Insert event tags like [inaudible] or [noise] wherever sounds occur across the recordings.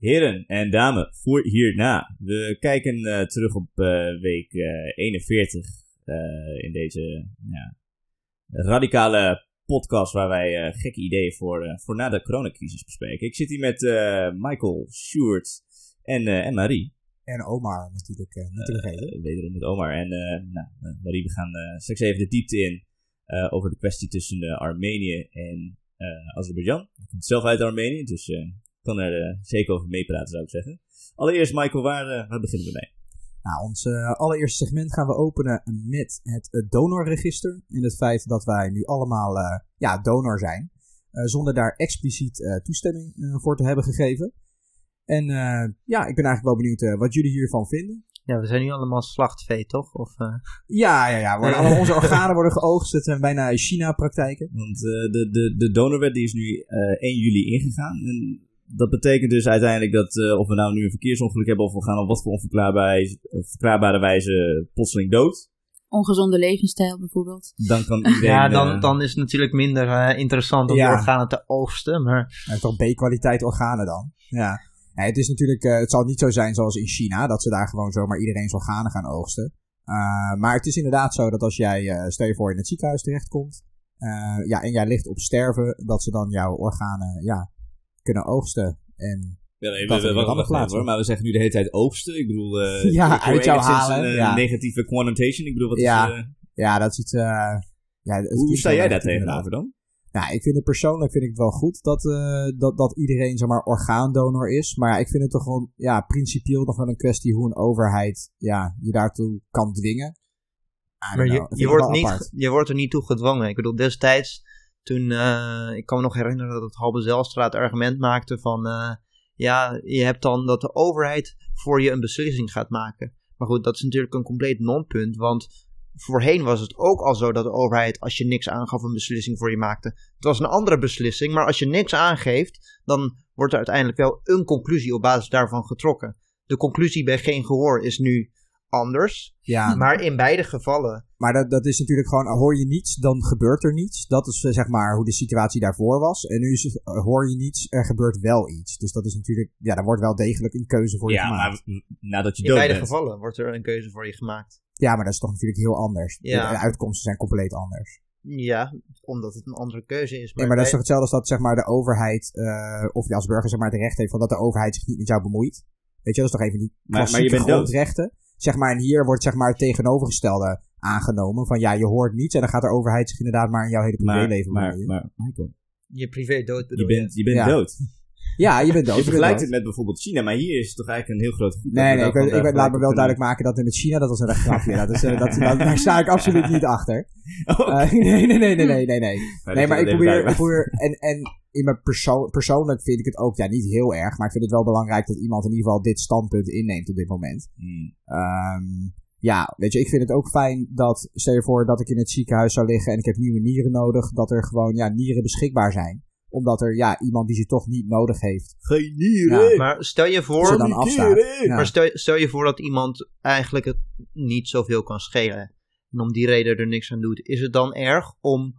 Heren en dames, voor hierna. We kijken uh, terug op uh, week uh, 41 in deze ja, radicale podcast waar wij gekke ideeën voor, voor na de coronacrisis bespreken. Ik zit hier met Michael, Sjoerd en, en Marie. En Omar natuurlijk, niet te vergeten. wederom met Omar. En nou, Marie, we gaan straks even de diepte in over de kwestie tussen Armenië en Azerbeidzjan. Ik kom zelf uit Armenië, dus kan er uh, zeker over meepraten, zou ik zeggen. Allereerst, Michael, waar, uh, waar beginnen we mee? Nou, ons uh, allereerste segment gaan we openen met het donorregister. En het feit dat wij nu allemaal ja, donor zijn. zonder daar expliciet toestemming voor te hebben gegeven. En ja, ik ben eigenlijk wel benieuwd wat jullie hiervan vinden. Ja, we zijn nu allemaal slachtvee, toch? Of, Ja, ja, ja. Worden [laughs] alle onze organen worden geoogst. Het zijn bijna China-praktijken. Want de, de, de donorwet die is nu 1 juli ingegaan. En dat betekent dus uiteindelijk dat uh, of we nou nu een verkeersongeluk hebben of we gaan op wat voor onverklaarbare wijze plotseling dood. Ongezonde levensstijl bijvoorbeeld. Dan kan [laughs] iedereen... Ja, dan, uh, dan is het natuurlijk minder uh, interessant om ja. die organen te oogsten. Maar... Ja, toch B-kwaliteit organen dan. Ja. ja. het is natuurlijk, het zal niet zo zijn zoals in China, dat ze daar gewoon zomaar iedereen's organen gaan oogsten. maar het is inderdaad zo dat als jij, stel je voor in het ziekenhuis terechtkomt, ja, en jij ligt op sterven, dat ze dan jouw organen, ja, kunnen oogsten. En ja, nee, we, we, we, hoor, maar we zeggen nu de hele tijd oogsten. Ik bedoel, uh, [laughs] ja, uit jou halen. Een, ja. negatieve connotation. Ik bedoel, wat ja, is... Uh, ja, dat is iets... Uh, ja, hoe, hoe sta jij daar tegenover dan? Nou, ik vind het persoonlijk vind ik het wel goed dat, uh, dat, dat iedereen zeg maar, orgaandonor is. Maar ja, ik vind het toch gewoon ja, principieel nog wel een kwestie hoe een overheid ja, je daartoe kan dwingen. Maar je, je, wordt niet, je wordt er niet toe gedwongen. Ik bedoel, destijds toen, uh, ik kan me nog herinneren dat het Halbe Zelstra het argument maakte van, uh, ja, je hebt dan dat de overheid voor je een beslissing gaat maken. Maar goed, dat is natuurlijk een compleet non-punt, want voorheen was het ook al zo dat de overheid, als je niks aangaf, een beslissing voor je maakte. Het was een andere beslissing, maar als je niks aangeeft, dan wordt er uiteindelijk wel een conclusie op basis daarvan getrokken. De conclusie bij geen gehoor is nu anders. Ja. Maar in beide gevallen. Maar dat, dat is natuurlijk gewoon, hoor je niets, dan gebeurt er niets. Dat is eh, zeg maar hoe de situatie daarvoor was. En nu is het, eh, hoor je niets, er gebeurt wel iets. Dus dat is natuurlijk, ja, daar wordt wel degelijk een keuze voor je gemaakt. Ja, maar nadat je In beide gevallen wordt er een keuze voor je gemaakt. Ja, maar dat is toch natuurlijk heel anders. Ja. De, uitkomsten zijn compleet anders. Ja, omdat het een andere keuze is. Maar nee, maar dat is toch hetzelfde als dat zeg maar, de overheid, uh, of je als burger zeg maar, het recht heeft van dat de overheid zich niet met jou bemoeit. Weet je, dat is toch even die maar, maar je bent grondrechten zeg maar, en hier wordt zeg maar het tegenovergestelde aangenomen. Van ja, je hoort niets en dan gaat de overheid zich inderdaad maar in jouw hele privéleven maar, maar, maar, Michael. Je privé dood Je bent, je bent dood. [laughs] Ja, je bent dood. Je vergelijkt het met bijvoorbeeld China, maar hier is het toch eigenlijk een heel groot goed. Nee, nee, ik, ik, ik laat me wel duidelijk maken dat in het China, dat was een grapje. dat is, uh, dat, dat, daar sta ik absoluut niet achter. [laughs] Okay. [laughs] Uh, nee, nee, nee, nee, nee, nee. Nee, nee maar ik probeer, ik probeer en, en in mijn persoon, persoonlijk vind ik het ook, ja, niet heel erg, maar ik vind het wel belangrijk dat iemand in ieder geval dit standpunt inneemt op dit moment. Mm. Um, ja, weet je, ik vind het ook fijn dat, stel je voor dat ik in het ziekenhuis zou liggen en ik heb nieuwe nieren nodig, dat er gewoon, ja, nieren beschikbaar zijn omdat er ja, iemand die ze toch niet nodig heeft. Geen nieren! Ja, maar stel je voor, dan afstaat. Maar stel, stel je voor dat iemand eigenlijk het niet zoveel kan schelen. En om die reden er niks aan doet. Is het dan erg om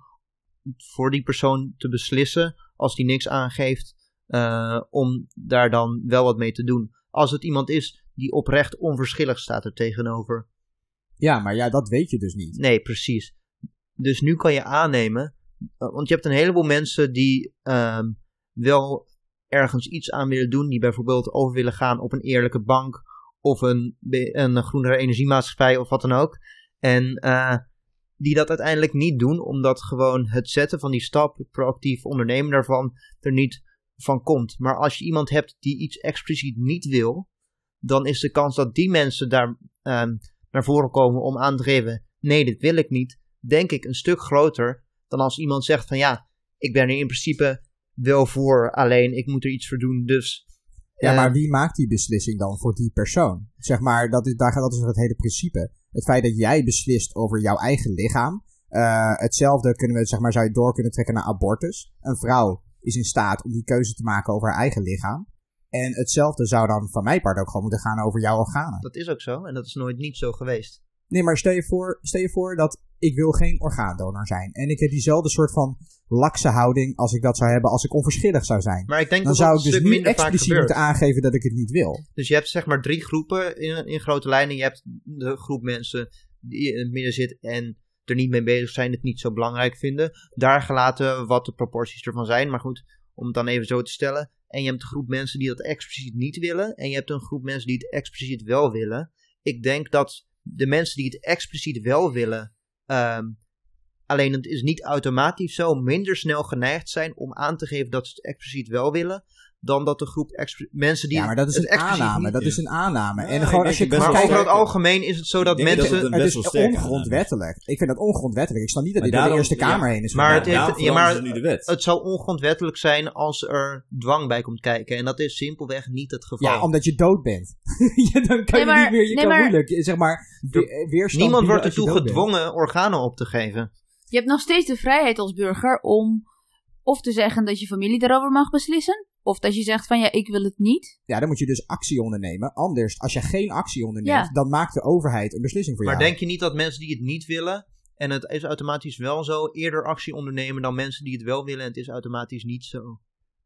voor die persoon te beslissen, als die niks aangeeft, uh, om daar dan wel wat mee te doen? Als het iemand is die oprecht onverschillig staat er tegenover. Ja, maar ja, dat weet je dus niet. Nee, precies. Dus nu kan je aannemen eh, want je hebt een heleboel mensen die um, wel ergens iets aan willen doen. Die bijvoorbeeld over willen gaan op een eerlijke bank. Of een, een groenere energiemaatschappij of wat dan ook. En uh, die dat uiteindelijk niet doen. Omdat gewoon het zetten van die stap, het proactief ondernemen daarvan, er niet van komt. Maar als je iemand hebt die iets expliciet niet wil. Dan is de kans dat die mensen daar um, naar voren komen om aan te geven. Nee, dit wil ik niet. Denk ik een stuk groter dan als iemand zegt van ja, ik ben er in principe wel voor, alleen ik moet er iets voor doen, dus... Ja, uh, maar wie maakt die beslissing dan voor die persoon? Zeg maar, dat is, daar gaat dat is het hele principe. Het feit dat jij beslist over jouw eigen lichaam. Uh, hetzelfde kunnen we, zeg maar, zou je door kunnen trekken naar abortus. Een vrouw is in staat om die keuze te maken over haar eigen lichaam. En hetzelfde zou dan van mijn part ook gewoon moeten gaan over jouw organen. Dat is ook zo en dat is nooit niet zo geweest. Nee, maar stel je voor, stel je voor dat ik wil geen orgaandonor zijn. En ik heb diezelfde soort van lakse houding als ik dat zou hebben als ik onverschillig zou zijn. Maar ik denk Dan dat zou dat ik dus nu vaak expliciet moeten aangeven dat ik het niet wil. Dus je hebt zeg maar drie groepen in, in grote lijnen. Je hebt de groep mensen die in het midden zit en er niet mee bezig zijn, het niet zo belangrijk vinden. Daar gelaten wat de proporties ervan zijn. Maar goed, om het dan even zo te stellen. En je hebt een groep mensen die dat expliciet niet willen. En je hebt een groep mensen die het expliciet wel willen. Ik denk dat de mensen die het expliciet wel willen, ehm, alleen het is niet automatisch zo, minder snel geneigd zijn om aan te geven dat ze het expliciet wel willen. Dan dat de groep mensen die Ja, maar dat is een aanname. Dat is een aanname. Ja, en gewoon als je best kan maar wel over het algemeen is het zo dat denk dat mensen. het is ongrondwettelijk. Ik vind dat ongrondwettelijk. Ik snap niet dat dit door de Eerste Kamer ja. heen is Maar het heeft- ja, maar- veranderen ze nu de wet. Het zou ongrondwettelijk zijn als er dwang bij komt kijken. En dat is simpelweg niet het geval. Ja, omdat je dood bent. [laughs] ja, dan kan Nee, je niet meer, je nee, kan maar- moeilijk, zeg maar, weerstand Niemand wordt ertoe gedwongen organen op te geven. Je hebt nog steeds de vrijheid als burger om of te zeggen dat je familie daarover mag beslissen. Of dat je zegt van ja, ik wil het niet. Ja, dan moet je dus actie ondernemen. Anders, als je geen actie onderneemt, Ja. dan maakt de overheid een beslissing voor Maar jou. denk je niet dat mensen die het niet willen, en het is automatisch wel zo, eerder actie ondernemen dan mensen die het wel willen en het is automatisch niet zo?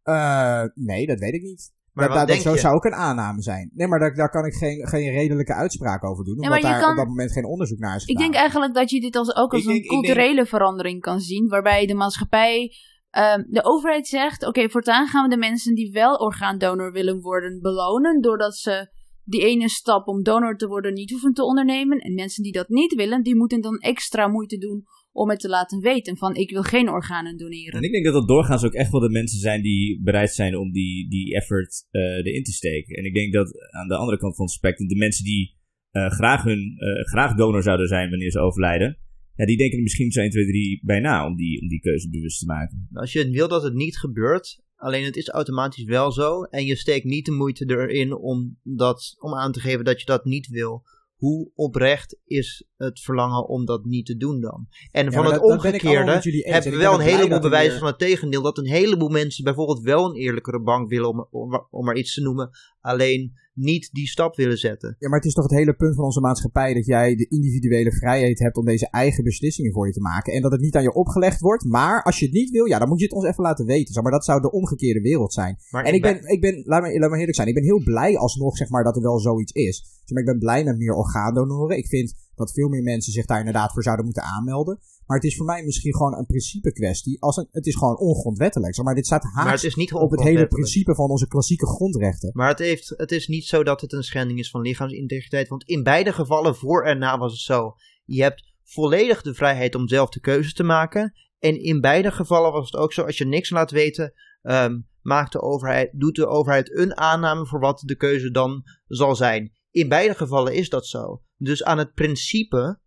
Eh, nee, dat weet ik niet. Maar dat, wat dat, denk zo je? zou ook een aanname zijn. Nee, maar daar, daar kan ik geen, geen redelijke uitspraak over doen. Ja, Omdat maar daar kan- op dat moment geen onderzoek naar is Ik gedaan. denk eigenlijk dat je dit als, ook als Ik een denk- ik denk- culturele verandering kan zien. Waarbij de maatschappij, ehm, de overheid zegt: Oké, voortaan gaan we de mensen die wel orgaandonor willen worden belonen. Doordat ze die ene stap om donor te worden niet hoeven te ondernemen. En mensen die dat niet willen, die moeten dan extra moeite doen om het te laten weten. Van ik wil geen organen doneren. En ik denk dat dat doorgaans ook echt wel de mensen zijn die bereid zijn om die, die effort eh, erin te steken. En ik denk dat aan de andere kant van het spectrum, de mensen die eh, graag, hun, eh, graag donor zouden zijn wanneer ze overlijden, ja, die denken er misschien zo 1, 2, 3 bij na om die, om die keuze bewust te maken. Als je wil dat het niet gebeurt, alleen het is automatisch wel zo, en je steekt niet de moeite erin om, dat, om aan te geven dat je dat niet wil, hoe oprecht is het verlangen om dat niet te doen dan? En Ja, van het dat- omgekeerde hebben En we wel een heleboel bewijzen van het tegendeel, dat een heleboel mensen bijvoorbeeld wel een eerlijkere bank willen, om, om, om maar iets te noemen, alleen niet die stap willen zetten. Ja, maar het is toch het hele punt van onze maatschappij dat jij de individuele vrijheid hebt om deze eigen beslissingen voor je te maken. En dat het niet aan je opgelegd wordt. Maar als je het niet wil, ja, dan moet je het ons even laten weten. Maar dat zou de omgekeerde wereld zijn. Maar En ik ben, ik ben laat, me, laat me eerlijk zijn, ik ben heel blij alsnog zeg maar, dat er wel zoiets is. Maar, ik ben blij met meer orgaandonoren. Ik vind dat veel meer mensen zich daar inderdaad voor zouden moeten aanmelden. Maar het is voor mij misschien gewoon een principe kwestie. Als een, het is gewoon ongrondwettelijk. Maar, dit staat maar het haaks is niet op het hele principe van onze klassieke grondrechten. Maar het, heeft, het is niet zo dat het een schending is van lichaamsintegriteit. Want in beide gevallen, voor en na, was het zo. Je hebt volledig de vrijheid om zelf de keuze te maken. En in beide gevallen was het ook zo, als je niks laat weten, ehm, maakt de overheid, doet de overheid een aanname voor wat de keuze dan zal zijn. In beide gevallen is dat zo. Dus aan het principe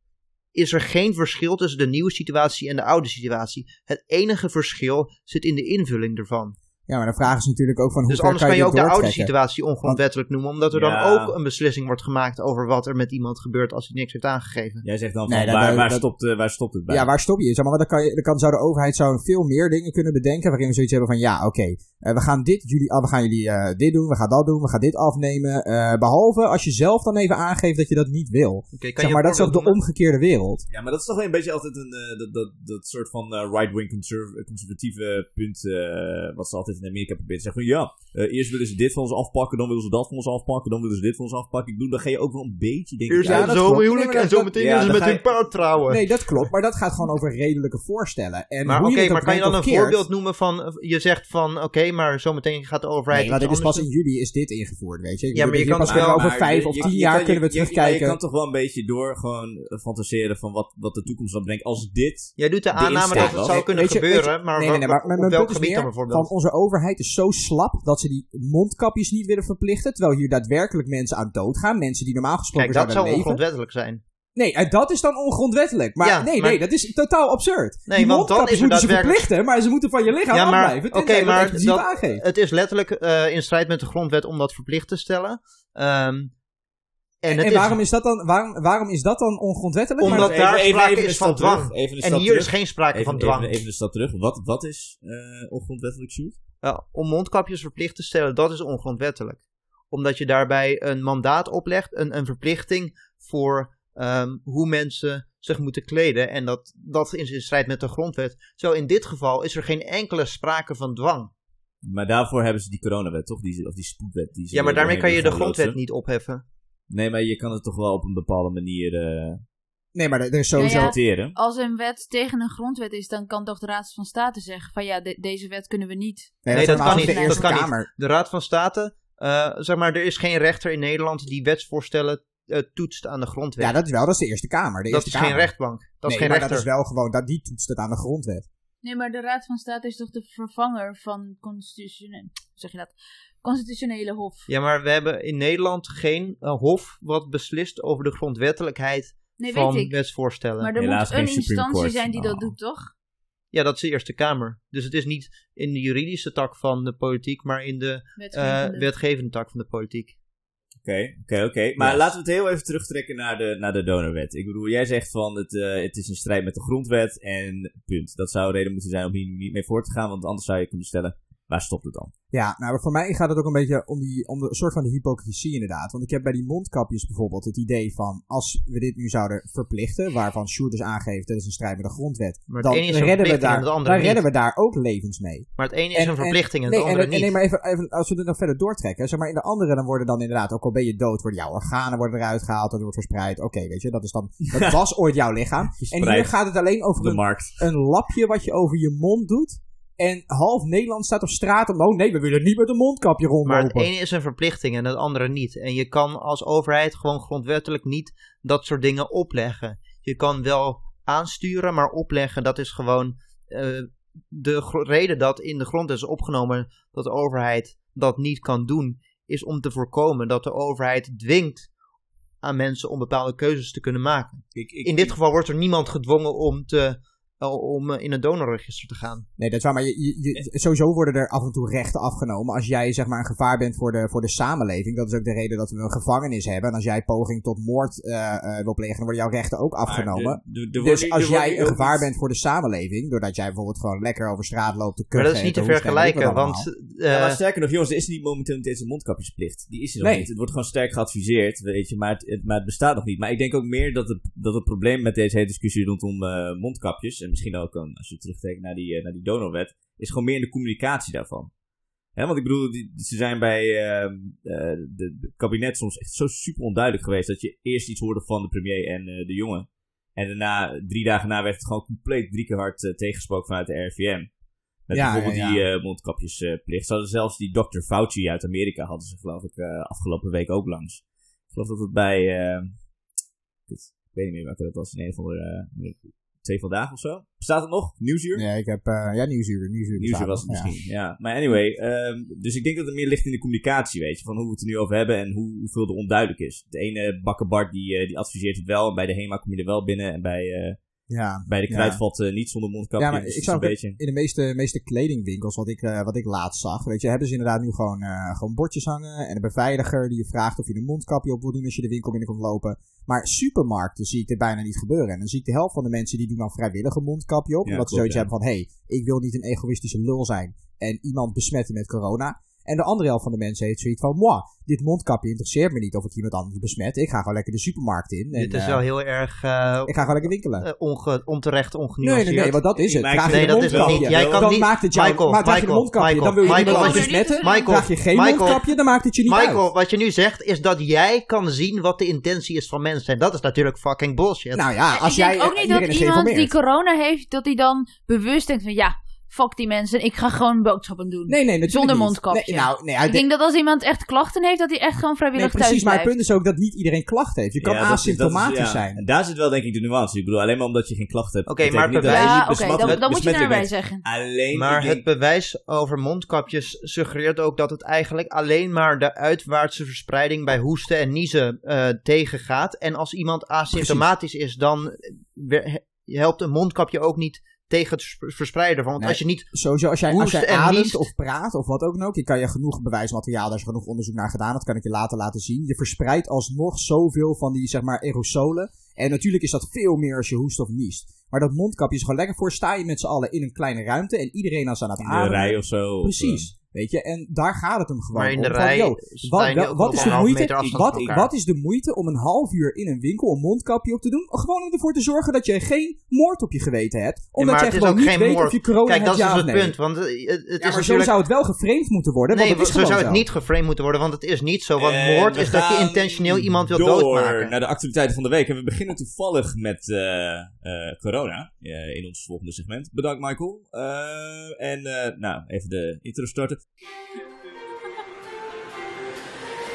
is er geen verschil tussen de nieuwe situatie en de oude situatie. Het enige verschil zit in de invulling ervan. Ja, maar de vraag is natuurlijk ook van hoe Dus ver anders kan je ook de oude situatie ongrondwettelijk noemen, omdat er Ja. dan ook een beslissing wordt gemaakt over wat er met iemand gebeurt als hij niks heeft aangegeven. Jij zegt dan Nee, van, dat- waar, dat- waar, dat- stopt, eh, waar stopt het bij? Ja, waar stop je? Zeg maar, dan, kan je, dan kan, zou de overheid zou veel meer dingen kunnen bedenken waarin we zoiets hebben van ja, oké, eh, we gaan dit, jullie, we gaan jullie eh, dit doen, we gaan dat doen, we gaan dit afnemen. eh, behalve als je zelf dan even aangeeft dat je dat niet wil. Kan Zeg maar, dat is ook de omgekeerde wereld. Ja, maar dat is toch wel een beetje altijd een, eh, dat, dat, dat soort van eh, right-wing conserv- conservatieve punt, eh, wat ze altijd in Amerika proberen te zeggen. Van, ja, eh, eerst willen ze dit van ons afpakken, dan willen ze dat van ons afpakken, dan willen ze dit van ons afpakken. Ik bedoel, dan ga je ook wel een beetje denken. Eerst Ja, Nee, maar en zo meteen ja, willen ze met hun paard trouwen. Nee, dat klopt, maar dat gaat gewoon over redelijke voorstellen. En maar hoe oké, maar kan je dan een keert- voorbeeld noemen van, je zegt van, oké, maar zometeen gaat de overheid Nee, iets dit is pas in juli is dit ingevoerd, weet je. Ik Ja, maar je kan pas wel- over Maar vijf of tien jaar kunnen we terugkijken. Je, kan toch wel een beetje door gewoon eh, fantaseren van wat, wat de toekomst dan brengt. Als dit... Jij doet de aanname dat het zou Nee, kunnen gebeuren, maar, maar op welk gebied dan bijvoorbeeld? van onze overheid is zo slap dat ze die mondkapjes niet willen verplichten, terwijl hier daadwerkelijk mensen aan dood gaan. Mensen die normaal gesproken Kijk, dat zou leven. ongrondwettelijk zijn. Nee, en dat is dan ongrondwettelijk. Maar Ja, nee, maar- nee, dat is totaal absurd. Nee, die want dan mondkapjes is moeten ze verplichten, maar ze moeten van je lichaam Ja, maar- afblijven. oké, dat maar dat-. Het is letterlijk eh, in strijd met de grondwet om dat verplicht te stellen. Ehm, en En is, waarom is dat dan, waarom, waarom is dat dan ongrondwettelijk? Omdat Maar- Even- daar even- sprake even is van dwang. En hier terug. is geen sprake van dwang. even, even een stap terug. Wat, wat is eh ongrondwettelijk, Sjoerd? Ja, om mondkapjes verplicht te stellen, dat is ongrondwettelijk. Omdat je daarbij een mandaat oplegt, een, een verplichting voor ehm, hoe mensen zich moeten kleden. En dat, dat is in strijd met de grondwet. Zo in dit geval is er geen enkele sprake van dwang. Maar daarvoor hebben ze die coronawet, toch? Die, of die spoedwet. Die ze Ja, maar daarmee kan je de grondwet niet opheffen. Nee, maar je kan het toch wel op een bepaalde manier eh Nee, maar er is sowieso... Ja, ja. Als een wet tegen een grondwet is, dan kan toch de Raad van State zeggen van ja, de- deze wet kunnen we niet. Nee, is dat kan de niet, Eerste dat kan niet. Kamer. De Raad van State, eh, zeg maar, er is geen rechter in Nederland die wetsvoorstellen eh, toetst aan de grondwet. Ja, dat is wel, dat is de Eerste Kamer. De dat Eerste is geen rechtbank. Dat is nee, geen maar rechter. dat is wel gewoon, dat, die toetst het aan de grondwet. Nee, maar de Raad van State is toch de vervanger van constitutionele, hoe zeg je dat? Constitutionele Hof. Ja, maar we hebben in Nederland geen eh, hof wat beslist over de grondwettelijkheid Nee, van weet ik. wetsvoorstellen. Maar er Helaas moet een instantie Court. zijn die dat Oh. doet, toch? Ja, dat is de Eerste Kamer. Dus het is niet in de juridische tak van de politiek, maar in de eh, Wetgevende. wetgevende tak van de politiek. Oké, oké, oké. Maar Ja. laten we het heel even terugtrekken naar de, naar de donorwet. Ik bedoel, jij zegt van het, eh, het is in strijd met de grondwet en punt. Dat zou een reden moeten zijn om hier niet mee voor te gaan, want anders zou je kunnen stellen, waar stopt het dan? Ja, nou, maar voor mij gaat het ook een beetje om, die, om de soort van de hypocrisie inderdaad. Want ik heb bij die mondkapjes bijvoorbeeld het idee van, als we dit nu zouden verplichten, waarvan Sjoerd dus aangeeft, dat is een strijd met de grondwet, Maar dan redden we daar, en dan redden we daar ook levens mee. Maar het ene is En- een en- verplichting en, het en, andere en- niet. nee, maar even, even, als we dit nog verder doortrekken, zeg maar in de andere dan worden dan inderdaad, ook al ben je dood, worden jouw organen worden eruit gehaald, dat wordt verspreid. Oké, weet je, dat is dan, [laughs] dat was ooit jouw lichaam. En hier gaat het alleen over een een lapje wat je over je mond doet. En half Nederland staat op straat om, oh nee, we willen niet met een mondkapje Maar rondlopen. het ene is een verplichting en het andere niet. En je kan als overheid gewoon grondwettelijk niet dat soort dingen opleggen. Je kan wel aansturen, maar opleggen, dat is gewoon eh, de reden dat in de grondwet is opgenomen dat de overheid dat niet kan doen, is om te voorkomen dat de overheid dwingt aan mensen om bepaalde keuzes te kunnen maken. Ik, ik, In dit geval wordt er niemand gedwongen om, te, om eh, in een donorregister te gaan. Nee, dat is waar, maar je, je, je- sowieso worden er af en toe rechten afgenomen. Als jij zeg maar een gevaar bent voor de, voor de samenleving, dat is ook de reden dat we een gevangenis hebben. En als jij poging tot moord eh, eh, wil plegen, dan worden jouw rechten ook afgenomen. dus als jij een gevaar bent voor de samenleving, doordat jij bijvoorbeeld gewoon lekker over straat loopt te Maar kuchen... dat is niet te vergelijken, want eh, Ja, maar sterker nog, jongens, er is niet momenteel niet eens een mondkapjesplicht. Die is er nog Nee. niet. Het wordt gewoon sterk geadviseerd, weet je, maar het, het- maar het bestaat nog niet. Maar ik denk ook meer dat het, dat het probleem met deze hele discussie rondom eh, mondkapjes, en misschien ook een, als je terugtrekt naar die, eh, naar die donorwet, is gewoon meer in de communicatie daarvan. Want ik bedoel, die- ze zijn bij ehm, eh, de, de kabinet soms echt zo super onduidelijk geweest dat je eerst iets hoorde van de premier en eh, de jongen. En daarna, drie dagen na, werd het gewoon compleet drie keer hard tegengesproken vanuit de RIVM. Met Ja, bijvoorbeeld ja, die mondkapjesplicht. Ze hadden zelfs die Dr. Fauci uit Amerika, hadden ze geloof ik afgelopen week ook langs. Ik geloof dat het bij, ik weet niet meer welke dat was, in een van de twee vandaag of zo. Bestaat het nog? Nieuwsuur? Ja, ik heb... eh ja, Nieuwsuur. Nieuwsuur, Nieuwsuur was het nog, misschien, ja. Maar anyway, ehm, dus ik denk dat het meer ligt in de communicatie, weet je. Van hoe we het er nu over hebben en hoe, hoeveel er onduidelijk is. De ene bakkenbart die, eh, die adviseert het wel. Bij de HEMA kom je er wel binnen. En bij, eh, Ja. bij de Ja. kruidvat eh, niet zonder mondkapje. Ja, maar Dus ik is een beetje... in de meeste, meeste kledingwinkels, wat ik, eh, wat ik laatst zag, weet je, hebben ze inderdaad nu gewoon, eh, gewoon bordjes hangen en een beveiliger die je vraagt of je een mondkapje op wil doen als je de winkel binnen komt lopen. Maar supermarkten zie ik dit bijna niet gebeuren. En dan zie ik de helft van de mensen die doen dan vrijwillig een mondkapje op, Ja, omdat ze zoiets ja. hebben van, hé, hey, ik wil niet een egoïstische lul zijn en iemand besmetten met corona. En de andere helft van de mensen heeft zoiets van, moi, dit mondkapje interesseert me niet of ik iemand anders besmet. Ik ga gewoon lekker de supermarkt in. En, dit is eh, wel heel erg eh, ik ga gewoon lekker winkelen. eh, onge, onterecht Nee, ongenuanceerd. nee, nee, want dat is het. Ik Draag je Nee, dat is het mondkapje. niet. Jij kan dan niet... maakt het jou, Michael, maar draag je een Michael, mondkapje, Michael, dan wil je Michael, iemand anders je- besmetten. Michael, draag je geen Michael, mondkapje, dan maakt het je niet Michael, uit. wat je nu zegt is dat jij kan zien wat de intentie is van mensen. En dat is natuurlijk fucking bullshit. Nou ja, als ik jij denk ook niet dat is iemand die corona heeft, dat hij dan bewust denkt van ja, fuck die mensen, ik ga gewoon boodschappen doen. Nee, nee, Zonder niet. mondkapje. Nee, nou, nee, ik denk dat als iemand echt klachten heeft, dat hij echt gewoon nee, vrijwillig precies, thuis maar het blijft. punt is ook dat niet iedereen klachten heeft. Je kan Ja, dat is- dat is- asymptomatisch ja. zijn. En daar zit wel denk ik de nuance. Ik bedoel, alleen maar omdat je geen klachten hebt. Oké, maar niet dat bewijs- je Ja, niet oké, besmettelijk- dan, dan moet je bent. zeggen. Alleen, Maar het bewijs over mondkapjes suggereert ook dat het eigenlijk alleen maar de uitwaartse verspreiding bij hoesten en niezen eh, tegengaat. En als iemand asymptomatisch is, dan helpt een mondkapje ook niet tegen het vers- verspreiden. Want Nee. als je niet Sowieso, als jij, als jij ademt niest. of praat of wat ook ook, je kan je genoeg bewijsmateriaal, daar is genoeg onderzoek naar gedaan, dat kan ik je later laten zien. Je verspreidt alsnog zoveel van die, zeg maar, aerosolen. En natuurlijk is dat veel meer als je hoest of niest. Maar dat mondkapje is gewoon lekker voor, sta je met z'n allen in een kleine ruimte en iedereen als aan het in de ademen. rij of zo. of, Precies. Weet je, en daar gaat het hem gewoon Maar in om. de Van, rij yo, wat, wat is de moeite? Wat, wat is de moeite om een half uur in een winkel een mondkapje op te doen? Gewoon om ervoor te zorgen dat je geen moord op je geweten hebt. Omdat jij het is gewoon ook niet geen weet moord. of je corona Kijk, dat hebt, is ja dus het nee. punt. Want eh, het, het Ja, is maar zo zou het wel geframed moeten worden, Nee, want het is zo zou het zo. niet geframed moeten worden, want het is niet zo. Want En moord is dat je intentioneel iemand wil door doodmaken. naar de actualiteiten van de week. En we beginnen toevallig met eh, eh, corona eh, in ons volgende segment. Bedankt, Michael. Eh, en eh, nou, even de intro starten.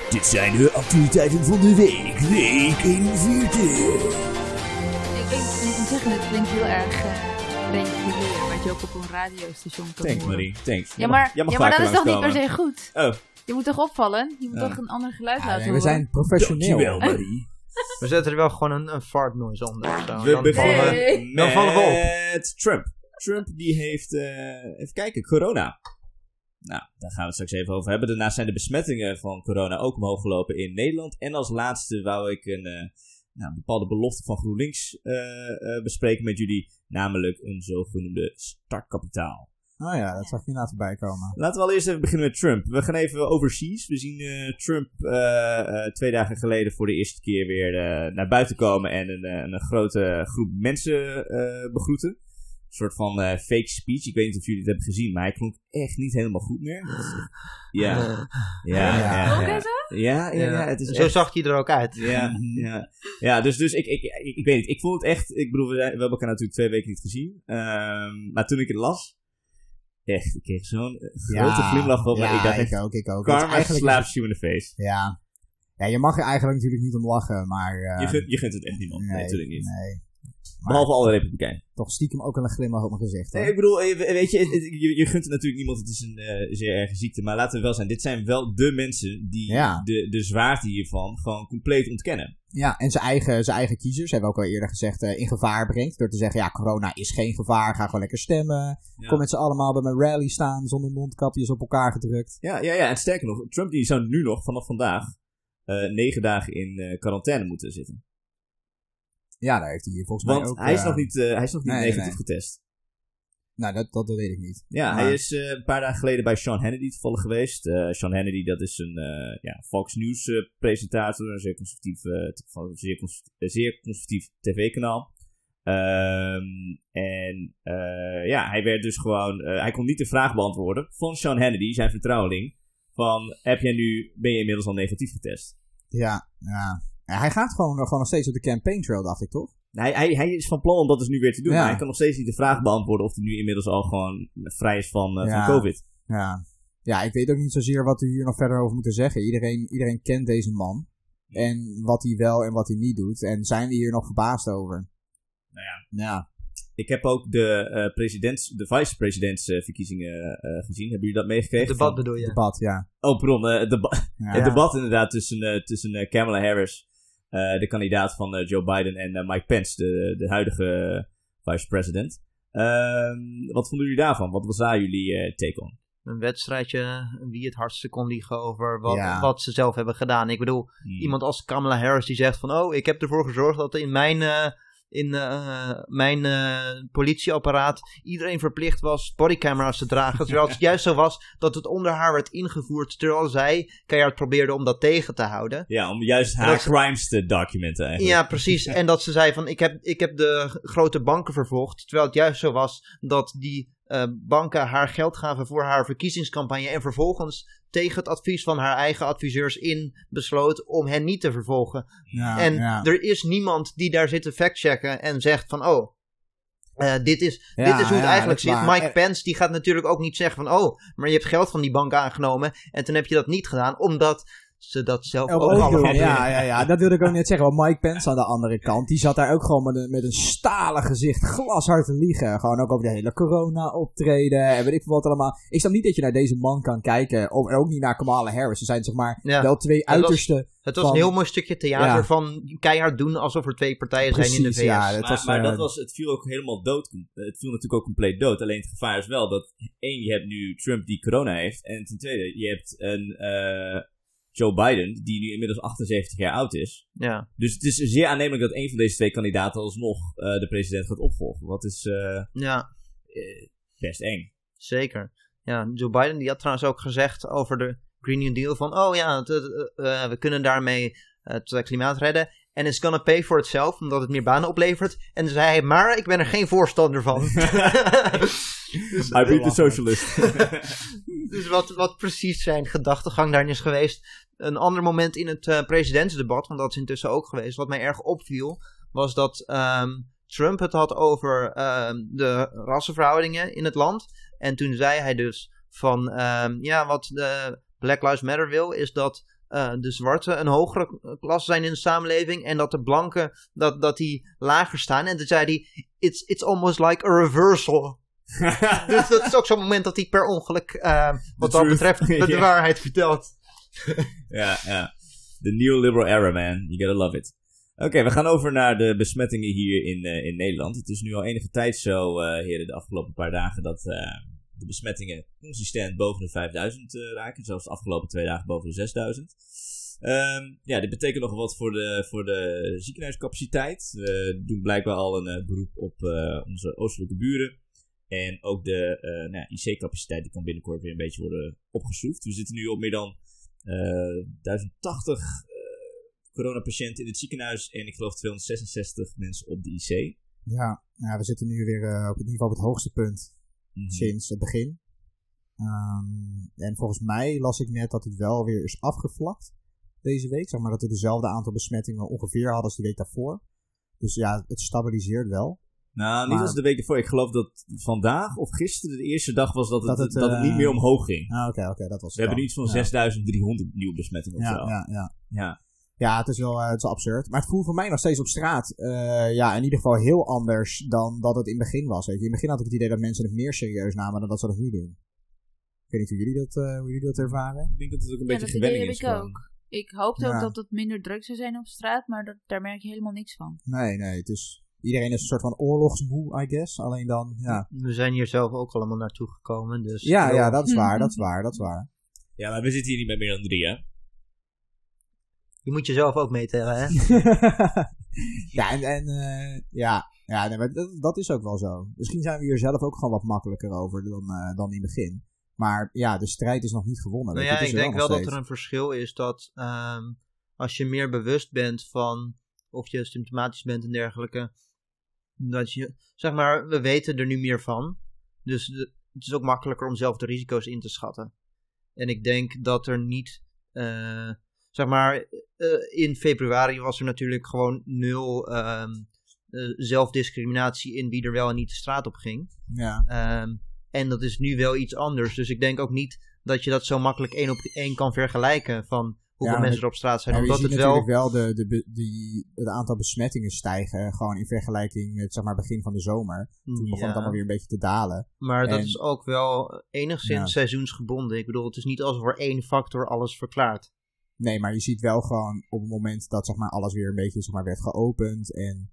Dit zijn de actualiteiten van de week. Week 41. Ik, ik, ik moet zeggen, het klinkt heel erg uh, regulier, wat je ook op een radiostation kan Thanks, horen. Marie. Thanks. Ja, maar, ja, maar dat is toch niet per se goed? Oh, Je moet toch opvallen? Je moet Ja. toch een ander geluid laten nee, we horen? zijn professioneel. dankjewel, Marie. [laughs] We zetten er wel gewoon een, een fart noise onder. We Dan beginnen vallen we- dan vallen we op. met Trump. Trump die heeft, eh, even kijken, corona. Nou, daar gaan we het straks even over hebben. Daarnaast zijn de besmettingen van corona ook omhoog gelopen in Nederland. En als laatste wou ik een, eh, nou, een bepaalde belofte van GroenLinks eh, eh, bespreken met jullie. Namelijk een zogenoemde startkapitaal. Oh ja, dat zag je inderdaad voorbij komen. Laten we al eerst even beginnen met Trump. We gaan even overseas. We zien eh, Trump eh, eh, twee dagen geleden voor de eerste keer weer eh, naar buiten komen en een, een grote groep mensen eh, begroeten. Een soort van eh, fake speech. Ik weet niet of jullie het hebben gezien, maar hij klonk echt niet helemaal goed meer. Ja, ja, ja. Ook Ja, ja, ja, ja, ja. het is Zo echt- zag hij er ook uit. ja, ja. ja, dus, dus ik, ik, ik, ik weet niet. Ik vond het echt... Ik bedoel, we, zijn- we hebben elkaar natuurlijk twee weken niet gezien. Ehm, maar toen ik het las... Echt, ik kreeg zo'n grote glimlach op. me. Ja, ik dacht echt, ik ook, ik ook. Het karma eigenlijk- slaps you in the face. Ja. ja, je mag er eigenlijk natuurlijk niet om lachen, maar... eh, Je, gunt, je gunt het echt niemand. Nee, nee, natuurlijk niet. Nee, Behalve alle republikeinen. toch stiekem ook een glimlach op mijn gezicht. Nee, hoor. ik bedoel, eh, weet je, je, je gunt het natuurlijk niemand. Het is een eh, zeer erge ziekte. Maar laten we wel zijn, dit zijn wel de mensen die Ja. de, de zwaarte hiervan gewoon compleet ontkennen. Ja, en zijn eigen, zijn eigen kiezers, hebben we ook al eerder gezegd, eh, in gevaar brengt. Door te zeggen, ja, corona is geen gevaar, ga gewoon lekker stemmen. Ja. Kom met z'n allemaal bij mijn rally staan, zonder mondkapjes op elkaar gedrukt. Ja, ja, ja, en sterker nog, Trump die zou nu nog vanaf vandaag negen dagen in quarantaine moeten zitten. Ja, daar heeft hij hier volgens Want mij ook... hij, is eh, nog niet, eh, hij is nog niet nee, negatief nee. getest. Nou, dat, dat weet ik niet. Ja, Maar- hij is eh, een paar dagen geleden bij Sean Hannity toevallig geweest. Eh, Sean Hannity, dat is een eh, ja, Fox News eh, presentator, een zeer conservatief, eh, van een zeer, cons- zeer conservatief tv-kanaal. Ehm, en eh, ja, hij werd dus gewoon, eh, hij kon niet de vraag beantwoorden van Sean Hannity, zijn vertrouweling, van heb jij nu, ben je inmiddels al negatief getest? Ja, ja. Ja, hij gaat gewoon, gewoon nog steeds op de campaign trail, dacht ik, toch? Hij, hij, hij is van plan om dat dus nu weer te doen, Ja. maar hij kan nog steeds niet de vraag beantwoorden of hij nu inmiddels al gewoon vrij is van, eh, Ja. van COVID. Ja. Ja, ik weet ook niet zozeer wat we hier nog verder over moeten zeggen. Iedereen, iedereen kent deze man. En wat hij wel en wat hij niet doet. En zijn we hier nog verbaasd over? Nou ja, Ja. Ik heb ook de, eh presidents, de vice-presidentsverkiezingen eh, gezien. Hebben jullie dat meegekregen? Het debat bedoel je? Debat, ja. Oh, pardon. eh, het, deba- Ja. het debat inderdaad tussen, eh, tussen eh, Kamala Harris, eh, de kandidaat van eh, Joe Biden, en eh, Mike Pence, de, de huidige eh, vice-president. Ehm, wat vonden jullie daarvan? Wat was daar jullie eh, take on? Een wedstrijdje wie het hardste kon liegen over wat, Ja. wat ze zelf hebben gedaan. Ik bedoel, Hmm. iemand als Kamala Harris die zegt van... Oh, ik heb ervoor gezorgd dat in mijn, eh, in, eh, mijn eh, politieapparaat iedereen verplicht was bodycamera's te dragen. Terwijl het [laughs] juist zo was dat het onder haar werd ingevoerd. Terwijl zij keihard probeerde om dat tegen te houden. Ja, om juist haar crimes te documenten eigenlijk. Ja, precies. [laughs] En dat ze zei van ik heb, ik heb de grote banken vervolgd. Terwijl het juist zo was dat die eh, banken haar geld gaven voor haar verkiezingscampagne. En vervolgens tegen het advies van haar eigen adviseurs in besloot om hen niet te vervolgen. Ja, en ja. er is niemand die daar zit te factchecken en zegt van oh. eh, dit, is, Ja, dit is hoe het eigenlijk zit. waar. Mike Pence die gaat natuurlijk ook niet zeggen van oh, maar je hebt geld van die bank aangenomen en toen heb je dat niet gedaan omdat ze dat zelf ook ook allemaal ja, ja, ja, dat wilde ik ook net zeggen. Want Mike Pence aan de andere kant, die zat daar ook gewoon met een, met een stalen gezicht glashard te liegen. Gewoon ook over de hele corona optreden en weet ik veel wat allemaal. Ik snap niet dat je naar deze man kan kijken. Of, en ook niet naar Kamala Harris. Ze zijn zeg maar Ja. wel twee was- uiterste... Het was van- een heel mooi stukje theater Ja. van keihard doen alsof er twee partijen zijn in de VS. ja. Het maar was, maar eh, dat was, het viel ook helemaal dood. Het viel natuurlijk ook compleet dood. Alleen het gevaar is wel dat, één, je hebt nu Trump die corona heeft. En ten tweede, je hebt een eh, Joe Biden, die nu inmiddels 78 jaar oud is. Ja. Dus het is zeer aannemelijk dat een van deze twee kandidaten alsnog eh, de president gaat opvolgen. Wat is eh, ja, eh, best eng. zeker. ja, Joe Biden die had trouwens ook gezegd over de Green New Deal van, oh ja, we kunnen daarmee het klimaat redden. En it's gonna pay for itself, omdat het meer banen oplevert. En zei hij, maar ik ben er geen voorstander van. [laughs] [laughs] dus, I beat the socialist. [laughs] dus wat, wat precies zijn gedachtegang daarin is geweest. Een ander moment in het uh, presidentsdebat, want dat is intussen ook geweest, wat mij erg opviel, was dat um, Trump het had over um, de rassenverhoudingen in het land. En toen zei hij dus van, um, ja, wat de Black Lives Matter wil, is dat uh, de zwarte een hogere klasse zijn in de samenleving en dat de blanken dat, dat die lager staan. En toen zei hij, it's, it's almost like a reversal. [laughs] dus dat is ook zo'n moment dat hij per ongeluk, uh, wat dat betreft, [laughs] de, waarheid vertelt. [laughs] ja, ja. De neoliberal era, man. You gotta love it. Oké, we gaan over naar de besmettingen hier in, uh, in Nederland. Het is nu al enige tijd zo, uh, heren, de afgelopen paar dagen, dat de besmettingen consistent boven de 5000 uh, raken. Zelfs de afgelopen twee dagen boven de 6000. Um, ja, dit betekent nog wat voor de, voor de ziekenhuiscapaciteit. We doen blijkbaar al een beroep op onze oostelijke buren. En ook de nou, IC-capaciteit kan binnenkort weer een beetje worden opgeschroefd. We zitten nu op meer dan 1080 coronapatiënten in het ziekenhuis. En ik geloof 266 mensen op de IC. Ja, we zitten nu weer op in ieder geval op het hoogste punt mm -hmm. sinds het begin. Um, en volgens mij las ik net dat het wel weer is afgevlakt deze week. Zeg maar dat we dezelfde aantal besmettingen ongeveer hadden als de week daarvoor. Dus ja, het stabiliseert wel. Nou, niet als de week ervoor. Ik geloof dat vandaag of gisteren de eerste dag was dat het, dat het, dat het niet meer omhoog ging. Ah, oké, oké, dat was We hebben iets van 6300 nieuwe besmettingen of ja, zo. Ja, ja. ja. Ja, het is wel uh, het is absurd. Maar het voelt voor mij nog steeds op straat. Uh, ja, in ieder geval heel anders dan dat het in het begin was. Weet je. In het begin had ik het idee dat mensen het meer serieus namen dan dat ze dat nu doen. Ik weet niet hoe jullie dat, uh, hoe jullie dat ervaren. Ik denk dat het ook een beetje gewenning is. Ik ook. Ik hoopte ook dat het minder druk zou zijn op straat, maar dat, daar merk je helemaal niks van. Nee, nee, het is... Iedereen is een soort van oorlogsmoe, I guess. Alleen dan, ja. We zijn hier zelf ook allemaal naartoe gekomen, dus... Ja, ja, dat is waar, dat is waar, dat is waar. Ja, maar we zitten hier niet met meer dan drie, hè? Je moet jezelf ook meetellen, hè? [laughs] [laughs] ja, en, en uh, ja, ja nee, maar dat, dat, is ook wel zo. Misschien zijn we hier zelf ook gewoon wat makkelijker over dan, uh, dan in het begin. Maar ja, de strijd is nog niet gewonnen. Nou ja, ik denk wel, dat er een verschil is dat um, als je meer bewust bent van of je symptomatisch bent en dergelijke, dat je, zeg maar, we weten er nu meer van. Dus de, het is ook makkelijker om zelf de risico's in te schatten. En ik denk dat er niet, uh, zeg maar, uh, in februari was er natuurlijk gewoon nul um, uh, zelfdiscriminatie in wie er wel en niet de straat op ging. Ja. Um, en dat is nu wel iets anders. Dus ik denk ook niet dat je dat zo makkelijk één op één kan vergelijken van hoeveel ja, mensen er op straat zijn. Omdat je ziet het natuurlijk wel, de, de, die, het aantal besmettingen stijgen. Gewoon in vergelijking met zeg maar begin van de zomer. Toen begon het allemaal weer een beetje te dalen. Maar en, dat is ook wel enigszins seizoensgebonden. Ik bedoel, het is niet alsof er één factor alles verklaart. Nee, maar je ziet wel gewoon op het moment dat zeg maar, alles weer een beetje zeg maar, werd geopend. En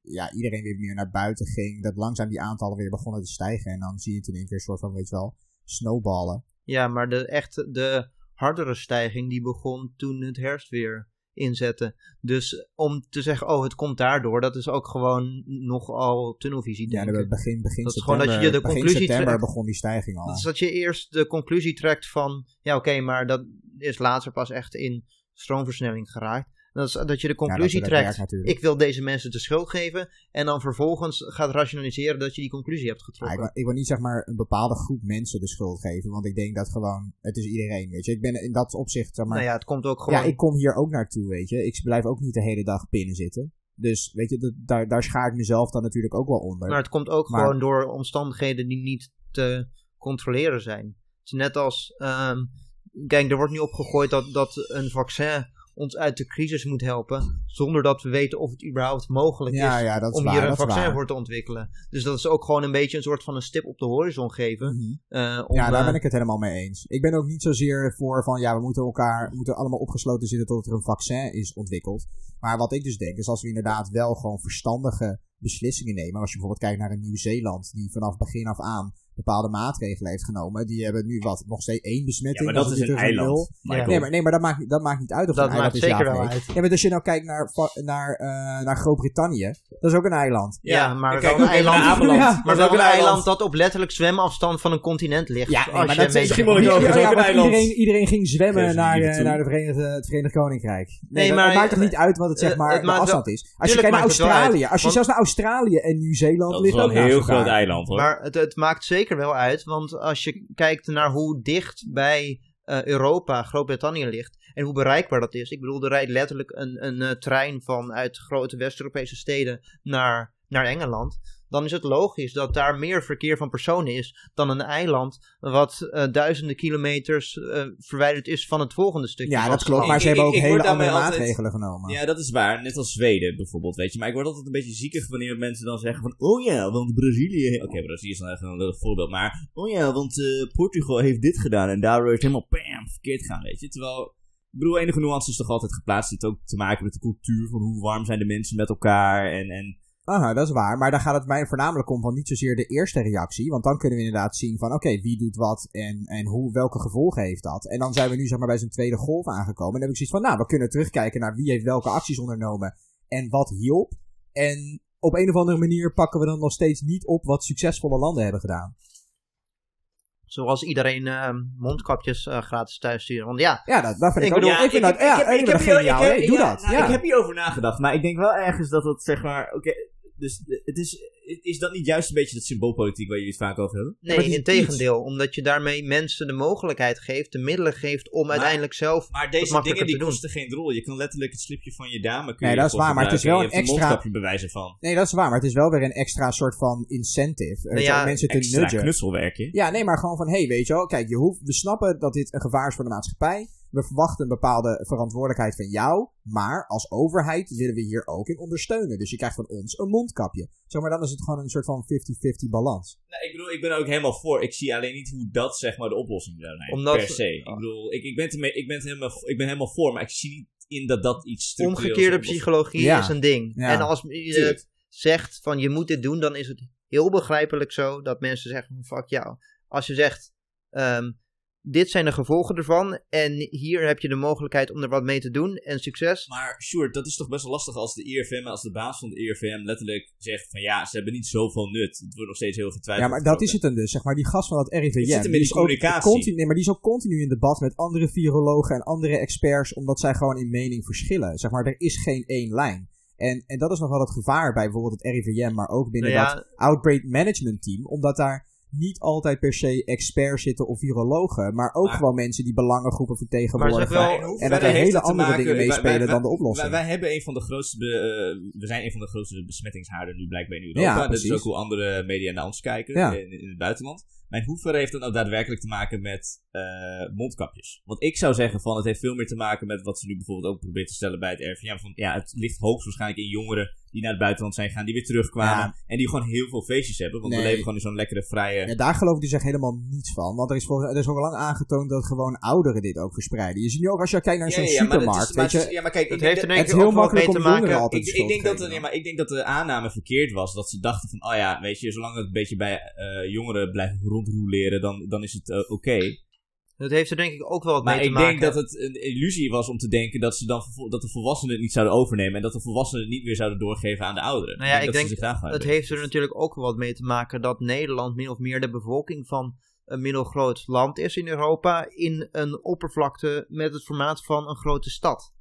ja, iedereen weer meer naar buiten ging. Dat langzaam die aantallen weer begonnen te stijgen. En dan zie je het in één keer een soort van, weet je wel, snowballen. Ja, maar de echte, de hardere stijging die begon toen het herfst weer inzette. Dus om te zeggen, oh, het komt daardoor, dat is ook gewoon nogal tunnelvisie. Ja, denken. begin, begin dat september, is gewoon dat je de conclusie september trekt. begon die stijging al. Dat is dat je eerst de conclusie trekt van, ja oké, okay, maar dat is later pas echt in stroomversnelling geraakt. Dat, is, dat je de conclusie ja, trekt, werkt, ik wil deze mensen de schuld geven. En dan vervolgens gaat rationaliseren dat je die conclusie hebt getrokken. Ja, ik, wil, ik, wil, niet zeg maar een bepaalde groep mensen de schuld geven. Want ik denk dat gewoon, het is iedereen, weet je. Ik ben in dat opzicht, zeg maar... Nou ja, het komt ook gewoon... Ja, ik kom hier ook naartoe, weet je. Ik blijf ook niet de hele dag binnen zitten. Dus weet je, dat, daar, daar schaar ik mezelf dan natuurlijk ook wel onder. Maar het komt ook maar, gewoon door omstandigheden die niet te controleren zijn. Het is net als... Um, kijk, er wordt nu opgegooid dat, dat een vaccin ons uit de crisis moet helpen, zonder dat we weten of het überhaupt mogelijk ja, is, ja, is om waar, hier een vaccin voor te ontwikkelen. Dus dat is ook gewoon een beetje een soort van een stip op de horizon geven. Mm -hmm. uh, om, ja, daar uh, ben ik het helemaal mee eens. Ik ben ook niet zozeer voor van, ja, we moeten elkaar, moeten allemaal opgesloten zitten tot er een vaccin is ontwikkeld. Maar wat ik dus denk, is als we inderdaad wel gewoon verstandige beslissingen nemen. Als je bijvoorbeeld kijkt naar een Nieuw-Zeeland, die vanaf begin af aan bepaalde maatregelen heeft genomen. Die hebben nu wat, nog steeds één besmetting. Ja, maar dat is een eiland. Nee, maar, nee, maar dat maakt, dat maakt niet uit of dat een eiland maakt is zeker ja, wel nee. uit. Ja, maar als je nou kijkt naar, naar, uh, naar Groot-Brittannië, dat is ook een eiland. Ja, maar kijk wel een eiland, Ameland. Ja, Maar maar dat is wel ook een eiland dat op letterlijk zwemafstand van een continent ligt. Ja, nee, maar je dat beetje- misschien wel Ja, ja, dat is ja, een maar eiland. iedereen, iedereen ging zwemmen naar, eh, naar de Verenigde, het Verenigd Koninkrijk. Nee, Nee, dat- maar, het maakt toch niet eh, uit wat het zeg eh, maar de maakt afstand is. Als je kijkt naar Australië, als je zelfs naar Australië en Nieuw-Zeeland Dat is ligt wel ook een heel groot eiland hoor. Maar het, het maakt zeker wel uit, want als je kijkt naar hoe dicht bij eh, Europa Groot-Brittannië ligt en hoe bereikbaar dat is. Ik bedoel, er rijdt letterlijk een, een eh, trein van uit grote West-Europese steden naar, naar Engeland. Dan is het logisch dat daar meer verkeer van personen is dan een eiland wat eh, duizenden kilometers eh, verwijderd is van het volgende stukje. Ja, dat klopt. Maar Ik- ze hebben ik- ook ik hele andere altijd- maatregelen genomen. Ja, dat is waar. Net als Zweden bijvoorbeeld, weet je. Maar ik word altijd een beetje ziekig wanneer mensen dan zeggen van... Oh ja, want Brazilië... Oké, Brazilië is dan even een lullig voorbeeld. Maar... Oh ja, want eh, Portugal heeft dit gedaan. En daardoor is het helemaal bam, verkeerd gaan, weet je. Terwijl... Ik bedoel, enige nuance is toch altijd geplaatst. Het heeft ook te maken met de cultuur van hoe warm zijn de mensen met elkaar. En, en Aha, dat is waar. Maar daar gaat het mij voornamelijk om van niet zozeer de eerste reactie. Want dan kunnen we inderdaad zien van oké, wie doet wat en, en hoe, welke gevolgen heeft dat. En dan zijn we nu zeg maar bij zo'n tweede golf aangekomen. En dan heb ik zoiets van, nou, we kunnen terugkijken naar wie heeft welke acties ondernomen en wat hielp. En op een of andere manier pakken we dan nog steeds niet op wat succesvolle landen hebben gedaan. Zoals iedereen eh, mondkapjes eh, gratis thuis sturen. Want ja, Ja, dat, dat vind ik, Ik ook. bedoel, ik vind dat, ja, ik dat hier- geniaal. heb- doe ja, dat. nou, ja. Ik heb hierover nagedacht, maar ik denk wel ergens dat het zeg maar... Oké, dus het is, is dat niet juist een beetje dat symboolpolitiek waar jullie het vaak over hebben? nee, in tegendeel. Omdat je daarmee mensen de mogelijkheid geeft, de middelen geeft om Maar- uiteindelijk zelf... Maar deze dingen die te doen. kosten geen drol. Je kan letterlijk het slipje van je dame kun Nee, je dat is waar, maar het is wel een extra- bewijzen van. Nee, dat is waar. Maar het is wel weer een extra soort van incentive. Weet je, ja, om mensen te Extra nudgen. knutselwerkje. Ja, nee, maar gewoon van, hé, hey, weet je wel, kijk, je hoeft, we snappen dat dit een gevaar is voor de maatschappij. We verwachten een bepaalde verantwoordelijkheid van jou, maar als overheid willen we hier ook in ondersteunen. Dus je krijgt van ons een mondkapje. Zo, maar dan is het gewoon een soort van 50-50 balans. Nou, ik bedoel, ik ben er ook helemaal voor. Ik zie alleen niet hoe dat zeg maar de oplossing zou zijn. Omdat- per se. Ik bedoel, ik, ik, ben, ermee- ik, ben helemaal, ik ben helemaal voor, maar ik zie niet in dat dat iets Omgekeerde psychologie Ja. is een ding. Ja. En als je zegt van je moet dit doen, dan is het heel begrijpelijk zo dat mensen zeggen van fuck jou. Als je zegt, ehm, dit zijn de gevolgen ervan en hier heb je de mogelijkheid om er wat mee te doen en succes. Maar Sjoerd, dat is toch best wel lastig als de IRVM, als de baas van de IRVM letterlijk zegt van ja, ze hebben niet zoveel nut. Het wordt nog steeds heel getwijfeld. Ja, maar dat is het dan dus. Zeg maar, die gast van dat RIVM, Het zit hem in die is ook continu, nee, maar die is ook continu in debat met andere virologen en andere experts, omdat zij gewoon in mening verschillen. Zeg maar, er is geen één lijn. En, en dat is nog wel het gevaar bij bijvoorbeeld het RIVM, maar ook binnen Nou ja, dat Outbreak Management Team, omdat daar niet altijd per se experts zitten of virologen, maar ook Maar- gewoon mensen die belangengroepen vertegenwoordigen. wel- en dat er hele andere maken- dingen meespelen dan de oplossing. Wij, wij hebben een van de grootste, be- eh, we zijn een van de grootste besmettingshaarden nu blijkbaar in Europa. Ja, dat is ook hoe andere media naar ons kijken Ja. in, in het buitenland. Maar in hoeverre heeft dat nou daadwerkelijk te maken met eh, mondkapjes? Want ik zou zeggen van het heeft veel meer te maken met wat ze nu bijvoorbeeld ook proberen te stellen bij het RVM. Van ja, het ligt hoogstwaarschijnlijk in jongeren die naar het buitenland zijn gaan, die weer terugkwamen. Ja. En die gewoon heel veel feestjes hebben. Want we Nee. leven gewoon in zo'n lekkere vrije... Ja, daar geloven die zich helemaal niets van. Want er is, volgens, er is ook al lang aangetoond dat gewoon ouderen dit ook verspreiden. Je ziet nu ook als je kijkt naar zo'n supermarkt, maar weet het je. ja, maar kijk, denk heeft er denk het ik ook heel wel mee makkelijk te om jongeren maken. altijd Ik, ik, denk dat, nee, maar ik denk dat de aanname verkeerd was. Dat ze dachten van, oh ja, weet je, zolang het een beetje bij eh, jongeren blijft rondroeleren, dan, dan is het eh, oké. Dat heeft er denk ik ook wel wat Maar mee te ik maken. denk dat het een illusie was om te denken dat, ze dan, dat de volwassenen het niet zouden overnemen. En dat de volwassenen het niet meer zouden doorgeven aan de ouderen. Nou ja, ik denk gaan Het heeft er natuurlijk ook wel wat mee te maken dat Nederland min of meer de bevolking van een middelgroot land is in Europa in een oppervlakte met het formaat van een grote stad.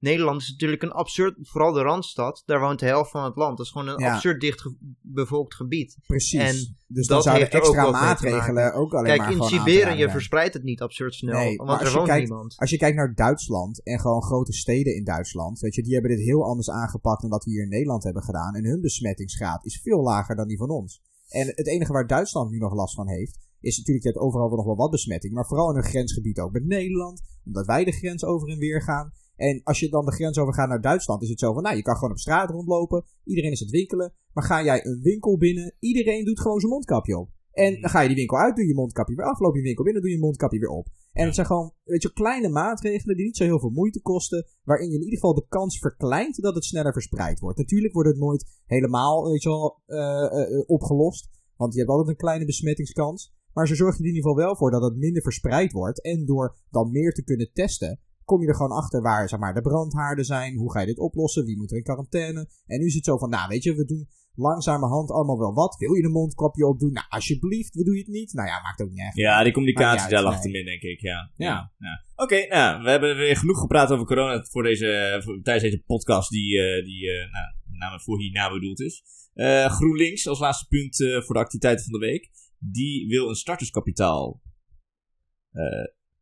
Nederland is natuurlijk een absurd, vooral de Randstad, daar woont de helft van het land. Dat is gewoon een Ja. absurd dicht bevolkt gebied. Precies. En dus dat dan zouden ook extra te maatregelen ook alleen Kijk, maar in Siberië verspreidt het niet absurd snel, Nee, want er woont kijkt- niemand. Als je kijkt naar Duitsland en gewoon grote steden in Duitsland, weet je, die hebben dit heel anders aangepakt dan wat we hier in Nederland hebben gedaan. En hun besmettingsgraad is veel lager dan die van ons. En het enige waar Duitsland nu nog last van heeft, is natuurlijk, hebt overal wel nog wel wat besmetting, maar vooral in een grensgebied ook met Nederland, omdat wij de grens over en weer gaan. En als je dan de grens overgaat naar Duitsland, is het zo van, nou, je kan gewoon op straat rondlopen, iedereen is aan het winkelen, maar ga jij een winkel binnen, iedereen doet gewoon zijn mondkapje op. En dan ga je die winkel uit, doe je mondkapje weer af, loop je winkel binnen, doe je mondkapje weer op. En het zijn gewoon, weet je, kleine maatregelen die niet zo heel veel moeite kosten, waarin je in ieder geval de kans verkleint dat het sneller verspreid wordt. Natuurlijk wordt het nooit helemaal, weet je wel, eh, eh, eh, opgelost. Want je hebt altijd een kleine besmettingskans. Maar ze zorgen er in ieder geval wel voor dat het minder verspreid wordt. En door dan meer te kunnen testen, kom je er gewoon achter waar zeg maar, de brandhaarden zijn. Hoe ga je dit oplossen? Wie moet er in quarantaine? En nu is het zo van, nou weet je, we doen langzamerhand allemaal wel wat. Wil je een mondkapje opdoen? Nou, alsjeblieft, we doen je het niet. Nou ja, maakt ook niet echt. Ja, die communicatie daar lag denk ik. Ja. ja. ja. Oké, nou, we hebben weer genoeg gepraat over corona voor deze, voor, tijdens deze podcast die, uh, die uh, nou, namelijk voor hierna bedoeld is. Uh, GroenLinks als laatste punt voor de activiteiten van de week. Die wil een starterskapitaal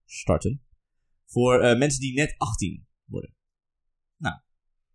starten. Voor mensen die net 18 worden. Nou,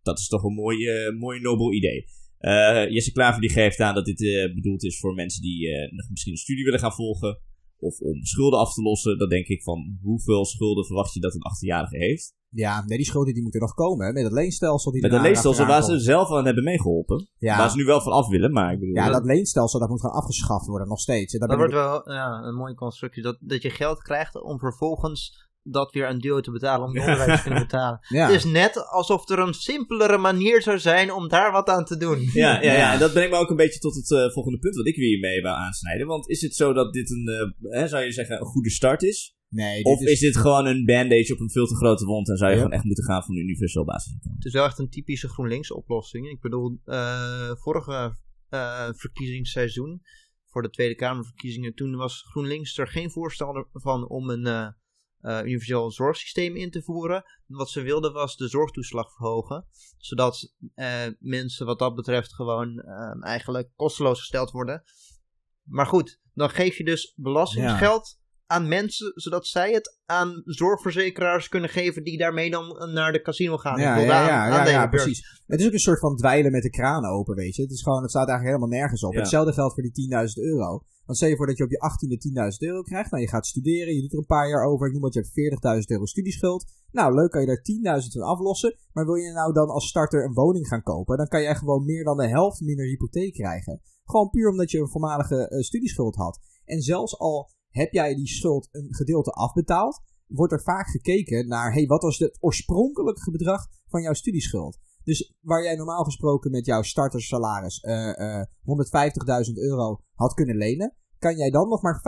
dat is toch een mooi, mooi nobel idee. Uh, Jesse Klaver die geeft aan dat dit uh, bedoeld is voor mensen die uh, misschien een studie willen gaan volgen. Of om schulden af te lossen. Dan denk ik van hoeveel schulden verwacht je dat een 18-jarige heeft? Ja, nee, die schulden die moeten nog komen. Hè? Met het leenstelsel. Die Met het leenstelsel waar ze zelf aan hebben meegeholpen. Ja. Waar ze nu wel van af willen. Maar ik bedoel, ja, dat leenstelsel dat moet gewoon afgeschaft worden nog steeds. dat, dat wordt wel ja, een mooie constructie. Dat, dat je geld krijgt om vervolgens dat weer een deel te betalen om de [laughs] onderwijs te kunnen betalen. Het is net alsof er een simpelere manier zou zijn om daar wat aan te doen. Ja, ja, ja. en dat brengt me ook een beetje tot het uh, volgende punt wat ik weer hiermee wil aansnijden. Want is het zo dat dit een, uh, hè, zou je zeggen, een goede start is? Nee, of is... is... dit gewoon een bandage op een veel te grote wond en zou je gewoon echt moeten gaan van een universeel basisinkomen? Het is wel echt een typische GroenLinks oplossing. Ik bedoel, uh, vorige verkiezingsseizoen, voor de Tweede Kamerverkiezingen, toen was GroenLinks er geen voorstander van om een uh, universeel zorgsysteem in te voeren. Wat ze wilden was de zorgtoeslag verhogen. Zodat uh, mensen wat dat betreft gewoon uh, eigenlijk kosteloos gesteld worden. Maar goed, dan geef je dus belastingsgeld aan mensen, zodat zij het aan zorgverzekeraars kunnen geven die daarmee dan naar de casino gaan. Ja, ja, ja, ja, precies. Het is ook een soort van dweilen met de kraan open, weet je. Het, is gewoon, het staat eigenlijk helemaal nergens op. Hetzelfde geldt voor die 10.000 euro. Want stel je voor dat je op je 18e 10.000 euro krijgt. Nou, je gaat studeren, je doet er een paar jaar over. Ik noem dat je hebt 40.000 euro studieschuld. Nou, leuk, kan je daar 10.000 van aflossen. Maar wil je nou dan als starter een woning gaan kopen, dan kan jij gewoon meer dan de helft minder hypotheek krijgen. Gewoon puur omdat je een voormalige uh, studieschuld had. En zelfs al heb jij die schuld een gedeelte afbetaald, wordt er vaak gekeken naar, hey, wat was het oorspronkelijke bedrag van jouw studieschuld? Dus waar jij normaal gesproken met jouw startersalaris uh, uh, 150.000 euro had kunnen lenen, kan jij dan nog maar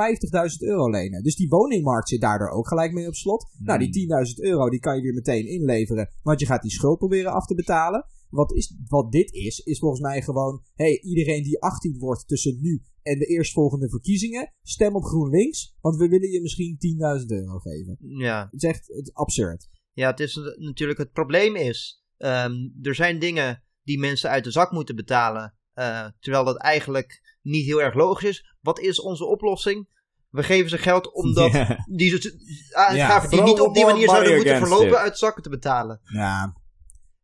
50.000 euro lenen. Dus die woningmarkt zit daardoor ook gelijk mee op slot. Nou, die 10.000 hmm. euro die kan je weer meteen inleveren, want je gaat die schuld proberen af te betalen. Wat, is, wat dit is, is volgens mij gewoon, hey, iedereen die 18 wordt tussen nu en de eerstvolgende verkiezingen, stem op GroenLinks, want we willen je misschien 10.000 euro geven. Ja. Het is echt het absurd. Ja, het is natuurlijk, het probleem is, um, er zijn dingen die mensen uit de zak moeten betalen, uh, terwijl dat eigenlijk niet heel erg logisch is. Wat is onze oplossing? We geven ze geld omdat [laughs] yeah. die uitgaven ja, die niet op die manier zouden moeten verlopen uit zakken te betalen. Ja,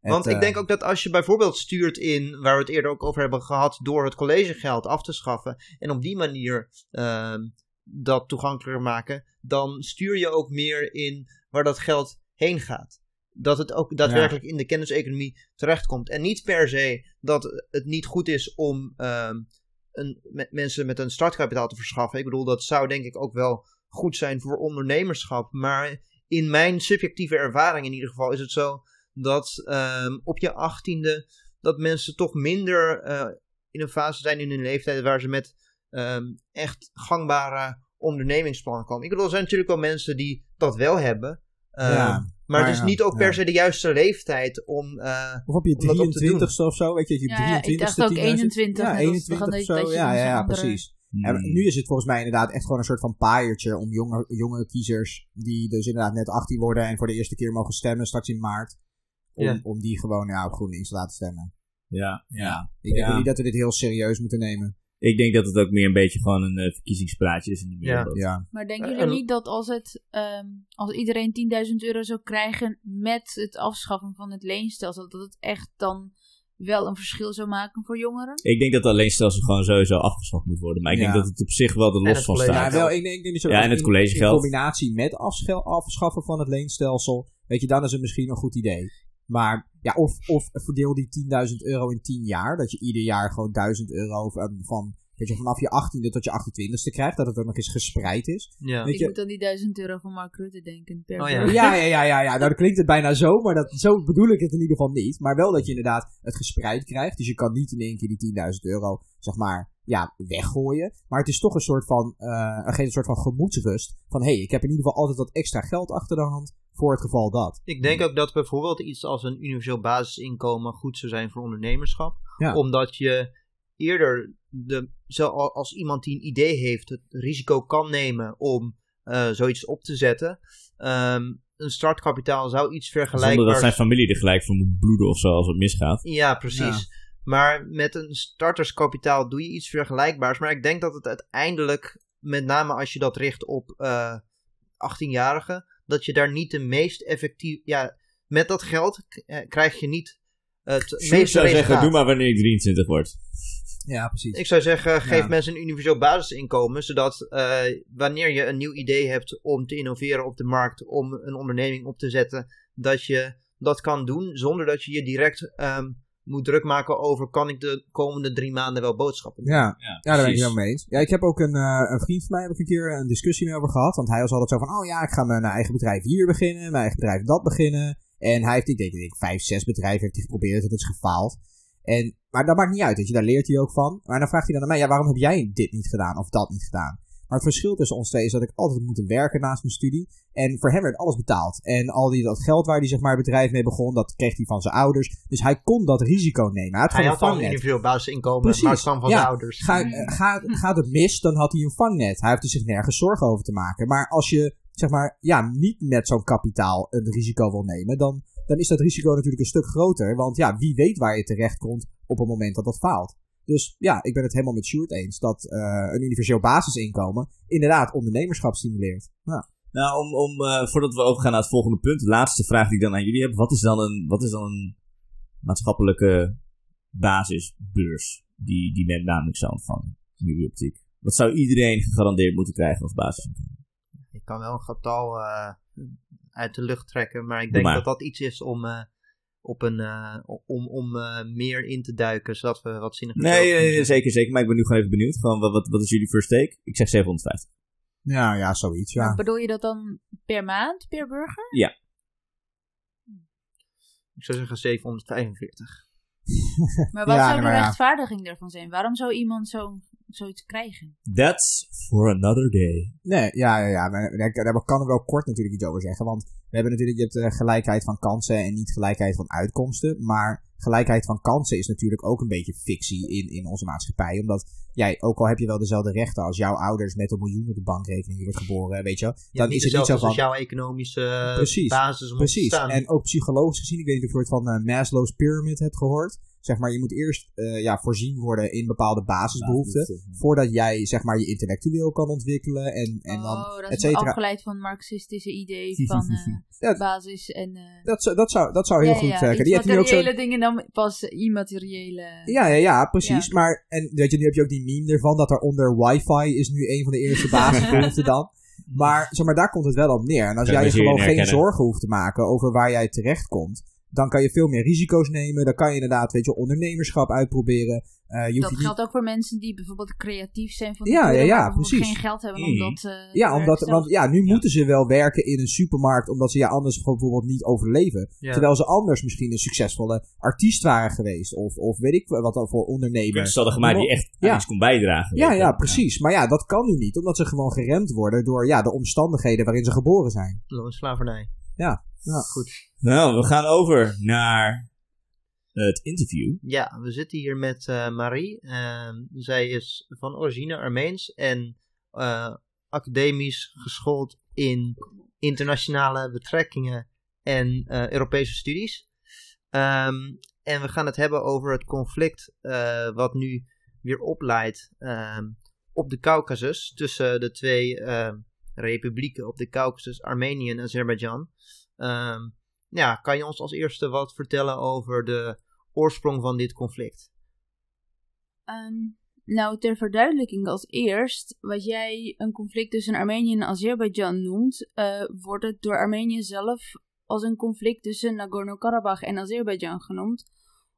want ik denk eh, ook dat als je bijvoorbeeld stuurt in, waar we het eerder ook over hebben gehad, door het collegegeld af te schaffen en op die manier uh, dat toegankelijker maken, dan stuur je ook meer in waar dat geld heen gaat. Dat het ook daadwerkelijk in de kenniseconomie terechtkomt. En niet per se dat het niet goed is om uh, een, met mensen met een startkapitaal te verschaffen. Ik bedoel, dat zou denk ik ook wel goed zijn voor ondernemerschap. Maar in mijn subjectieve ervaring in ieder geval is het zo dat um, op je achttiende dat mensen toch minder uh, in een fase zijn in hun leeftijd waar ze met um, echt gangbare ondernemingsplannen komen. Ik bedoel, er zijn natuurlijk wel mensen die dat wel hebben. Ja, maar, het is niet ook per se de juiste leeftijd om. Uh, of op je 23 of zo, weet je, je ja, 23 ik dacht ook 21. Ja, 21 of zo. Ja, ja, ja, precies. En hmm. nu is het volgens mij inderdaad echt gewoon een soort van paaiertje om jonge, jonge kiezers die dus inderdaad net 18 worden en voor de eerste keer mogen stemmen straks in maart. Om, om die gewoon ja, op GroenLinks te laten stemmen. Ja, ja. Ik denk niet dat we dit heel serieus moeten nemen. Ik denk dat het ook meer een beetje gewoon een uh, verkiezingspraatje is. In de ja. ja. Maar denken jullie niet dat als, het, um, als iedereen 10.000 euro zou krijgen met het afschaffen van het leenstelsel, dat het echt dan wel een verschil zou maken voor jongeren? Ik denk dat het leenstelsel gewoon sowieso afgeschaft moet worden. Maar ik denk dat het op zich wel er los van staat. Ja, wel, ik denk, ik denk ja, en het collegegeld. In combinatie met afschaffen van het leenstelsel, weet je, dan is het misschien een goed idee. Maar ja, of, of verdeel die 10.000 euro in 10 jaar. Dat je ieder jaar gewoon 1000 euro van, van dat je vanaf je 18e tot je 28e krijgt, dat het ook nog eens gespreid is. Ja. Weet ik je, moet aan die 1000 euro van Mark Rutte denken. Per oh, ja. ja. ja, ja, ja, ja, Nou, dan klinkt het bijna zo, maar dat, zo bedoel ik het in ieder geval niet. Maar wel dat je inderdaad het gespreid krijgt. Dus je kan niet in één keer die 10.000 euro, zeg maar, ja, weggooien. Maar het is toch een soort van, uh, een soort van gemoedsrust. Van, hé, hey, ik heb in ieder geval altijd wat extra geld achter de hand voor het geval dat. Ik denk ook dat bijvoorbeeld iets als een universeel basisinkomen goed zou zijn voor ondernemerschap. Omdat je eerder, de, als iemand die een idee heeft, het risico kan nemen om uh, zoiets op te zetten. Um, een startkapitaal zou iets vergelijkbaar... Zonder dat zijn familie er gelijk voor moet bloeden of zo als het misgaat. Ja, precies. Maar met een starterskapitaal doe je iets vergelijkbaars. Maar ik denk dat het uiteindelijk, met name als je dat richt op uh, eh, 18-jarigen, dat je daar niet de meest effectief. Ja, met dat geld eh, krijg je niet het meeste Ik zou zeggen, doe maar wanneer je 23 wordt. Ja, precies. Ik zou zeggen, geef mensen een universeel basisinkomen, zodat uh, wanneer je een nieuw idee hebt om te innoveren op de markt, om een onderneming op te zetten, dat je dat kan doen zonder dat je je direct um, moet druk maken over kan ik de komende drie maanden wel boodschappen doen. Ja, ja, ja daar ben ik het mee eens. Ja, ik heb ook een, uh, een vriend van mij, heb ik een keer een discussie mee over gehad. Want hij was altijd zo van, oh ja, ik ga mijn eigen bedrijf hier beginnen, mijn eigen bedrijf dat beginnen. En hij heeft, ik denk, ik, vijf, zes bedrijven heeft hij geprobeerd, het is gefaald. En, maar dat maakt niet uit, weet je, daar leert hij ook van. Maar dan vraagt hij dan aan mij, ja, waarom heb jij dit niet gedaan of dat niet gedaan? Maar het verschil tussen ons twee is dat ik altijd moet werken naast mijn studie. En voor hem werd alles betaald. En al die, dat geld waar hij zeg maar bedrijf mee begon, dat kreeg hij van zijn ouders. Dus hij kon dat risico nemen. Hij had, hij had al een individueel basisinkomen, Precies. maar van zijn ouders. Ga, eh, ga, gaat het mis, dan had hij een vangnet. Hij heeft er zich nergens zorgen over te maken. Maar als je zeg maar, ja, niet met zo'n kapitaal een risico wil nemen, dan, dan is dat risico natuurlijk een stuk groter. Want ja, wie weet waar je terecht komt op het moment dat dat faalt. Dus ja, ik ben het helemaal met Sjoerd eens dat uh, een universeel basisinkomen inderdaad ondernemerschap stimuleert. Ja. Nou, om, om, uh, voordat we overgaan naar het volgende punt, de laatste vraag die ik dan aan jullie heb. Wat is dan een, wat is dan een maatschappelijke basisbeurs die, die men namelijk zou ontvangen in jullie optiek? Wat zou iedereen gegarandeerd moeten krijgen als basisinkomen? Ik kan wel een getal uh, uit de lucht trekken, maar ik denk dat dat iets is om op een, uh, om, om uh, meer in te duiken, zodat we wat zinniger Nee, nee, zeker, zeker. Maar ik ben nu gewoon even benieuwd. Gewoon, wat, wat, wat is jullie first take? Ik zeg 750. Ja, ja, zoiets, ja. Maar bedoel je dat dan per maand, per burger? Ja. Ik zou zeggen 745. maar wat zou de rechtvaardiging ervan zijn? Waarom zou iemand zo zoiets krijgen. That's for another day. Nee, ja, ja, ja. Daar kan ik wel kort natuurlijk iets over zeggen. Want we hebben natuurlijk, je hebt uh, gelijkheid van kansen en niet gelijkheid van uitkomsten. Maar gelijkheid van kansen is natuurlijk ook een beetje fictie in, in onze maatschappij. Omdat jij, ook al heb je wel dezelfde rechten als jouw ouders met een miljoen op de bankrekening wordt geboren, weet je Dan is het niet zo van... sociaal-economische precies, basis om precies. Te staan. En ook psychologisch gezien, ik weet niet of je het van uh, Maslow's Pyramid hebt gehoord zeg maar, je moet eerst uh, ja, voorzien worden in bepaalde basisbehoeften. voordat jij, zeg maar, je intellectueel kan ontwikkelen. En, en oh, dan, dat is afgeleid van marxistische idee van [laughs] uh, basis en... Uh, dat, dat, zou, dat zou heel goed werken. Die materiële zo... dingen dan pas immateriële... Ja, ja, ja, precies. Maar, en weet je, nu heb je ook die meme ervan dat er onder wifi is nu een van de eerste [laughs] basisbehoeften dan. Maar, zeg maar, daar komt het wel op neer. En als jij gewoon geen zorgen hoeft te maken over waar jij terecht komt dan kan je veel meer risico's nemen. Dan kan je inderdaad, weet je, ondernemerschap uitproberen. Uh, je dat geldt ook voor mensen die bijvoorbeeld creatief zijn van ja, ja, ja, precies. geen geld hebben om dat uh, Ja, omdat, want ja, nu moeten ze wel werken in een supermarkt omdat ze ja anders bijvoorbeeld niet overleven. Terwijl ze anders misschien een succesvolle artiest waren geweest of, of weet ik wat dan voor ondernemer. Ze hadden gemaakt die echt ja. iets kon bijdragen. Ja, ja, precies. Maar ja, dat kan nu niet omdat ze gewoon geremd worden door ja, de omstandigheden waarin ze geboren zijn. Slavernij. Ja, ja. goed. Nou, we gaan over naar het interview. Ja, we zitten hier met uh, Marie. Uh, zij is van origine Armeens en uh, academisch geschoold in internationale betrekkingen en eh, Europese studies. Um, en we gaan het hebben over het conflict wat nu weer opleidt um, op de Caucasus tussen de twee ehm, republieken op de Caucasus, Armenië en Azerbeidzjan. Um, ja, kan je ons als eerste wat vertellen over de oorsprong van dit conflict? Um, nou, ter verduidelijking als eerst, wat jij een conflict tussen Armenië en Azerbeidzjan noemt, uh, wordt het door Armenië zelf als een conflict tussen Nagorno-Karabakh en Azerbeidzjan genoemd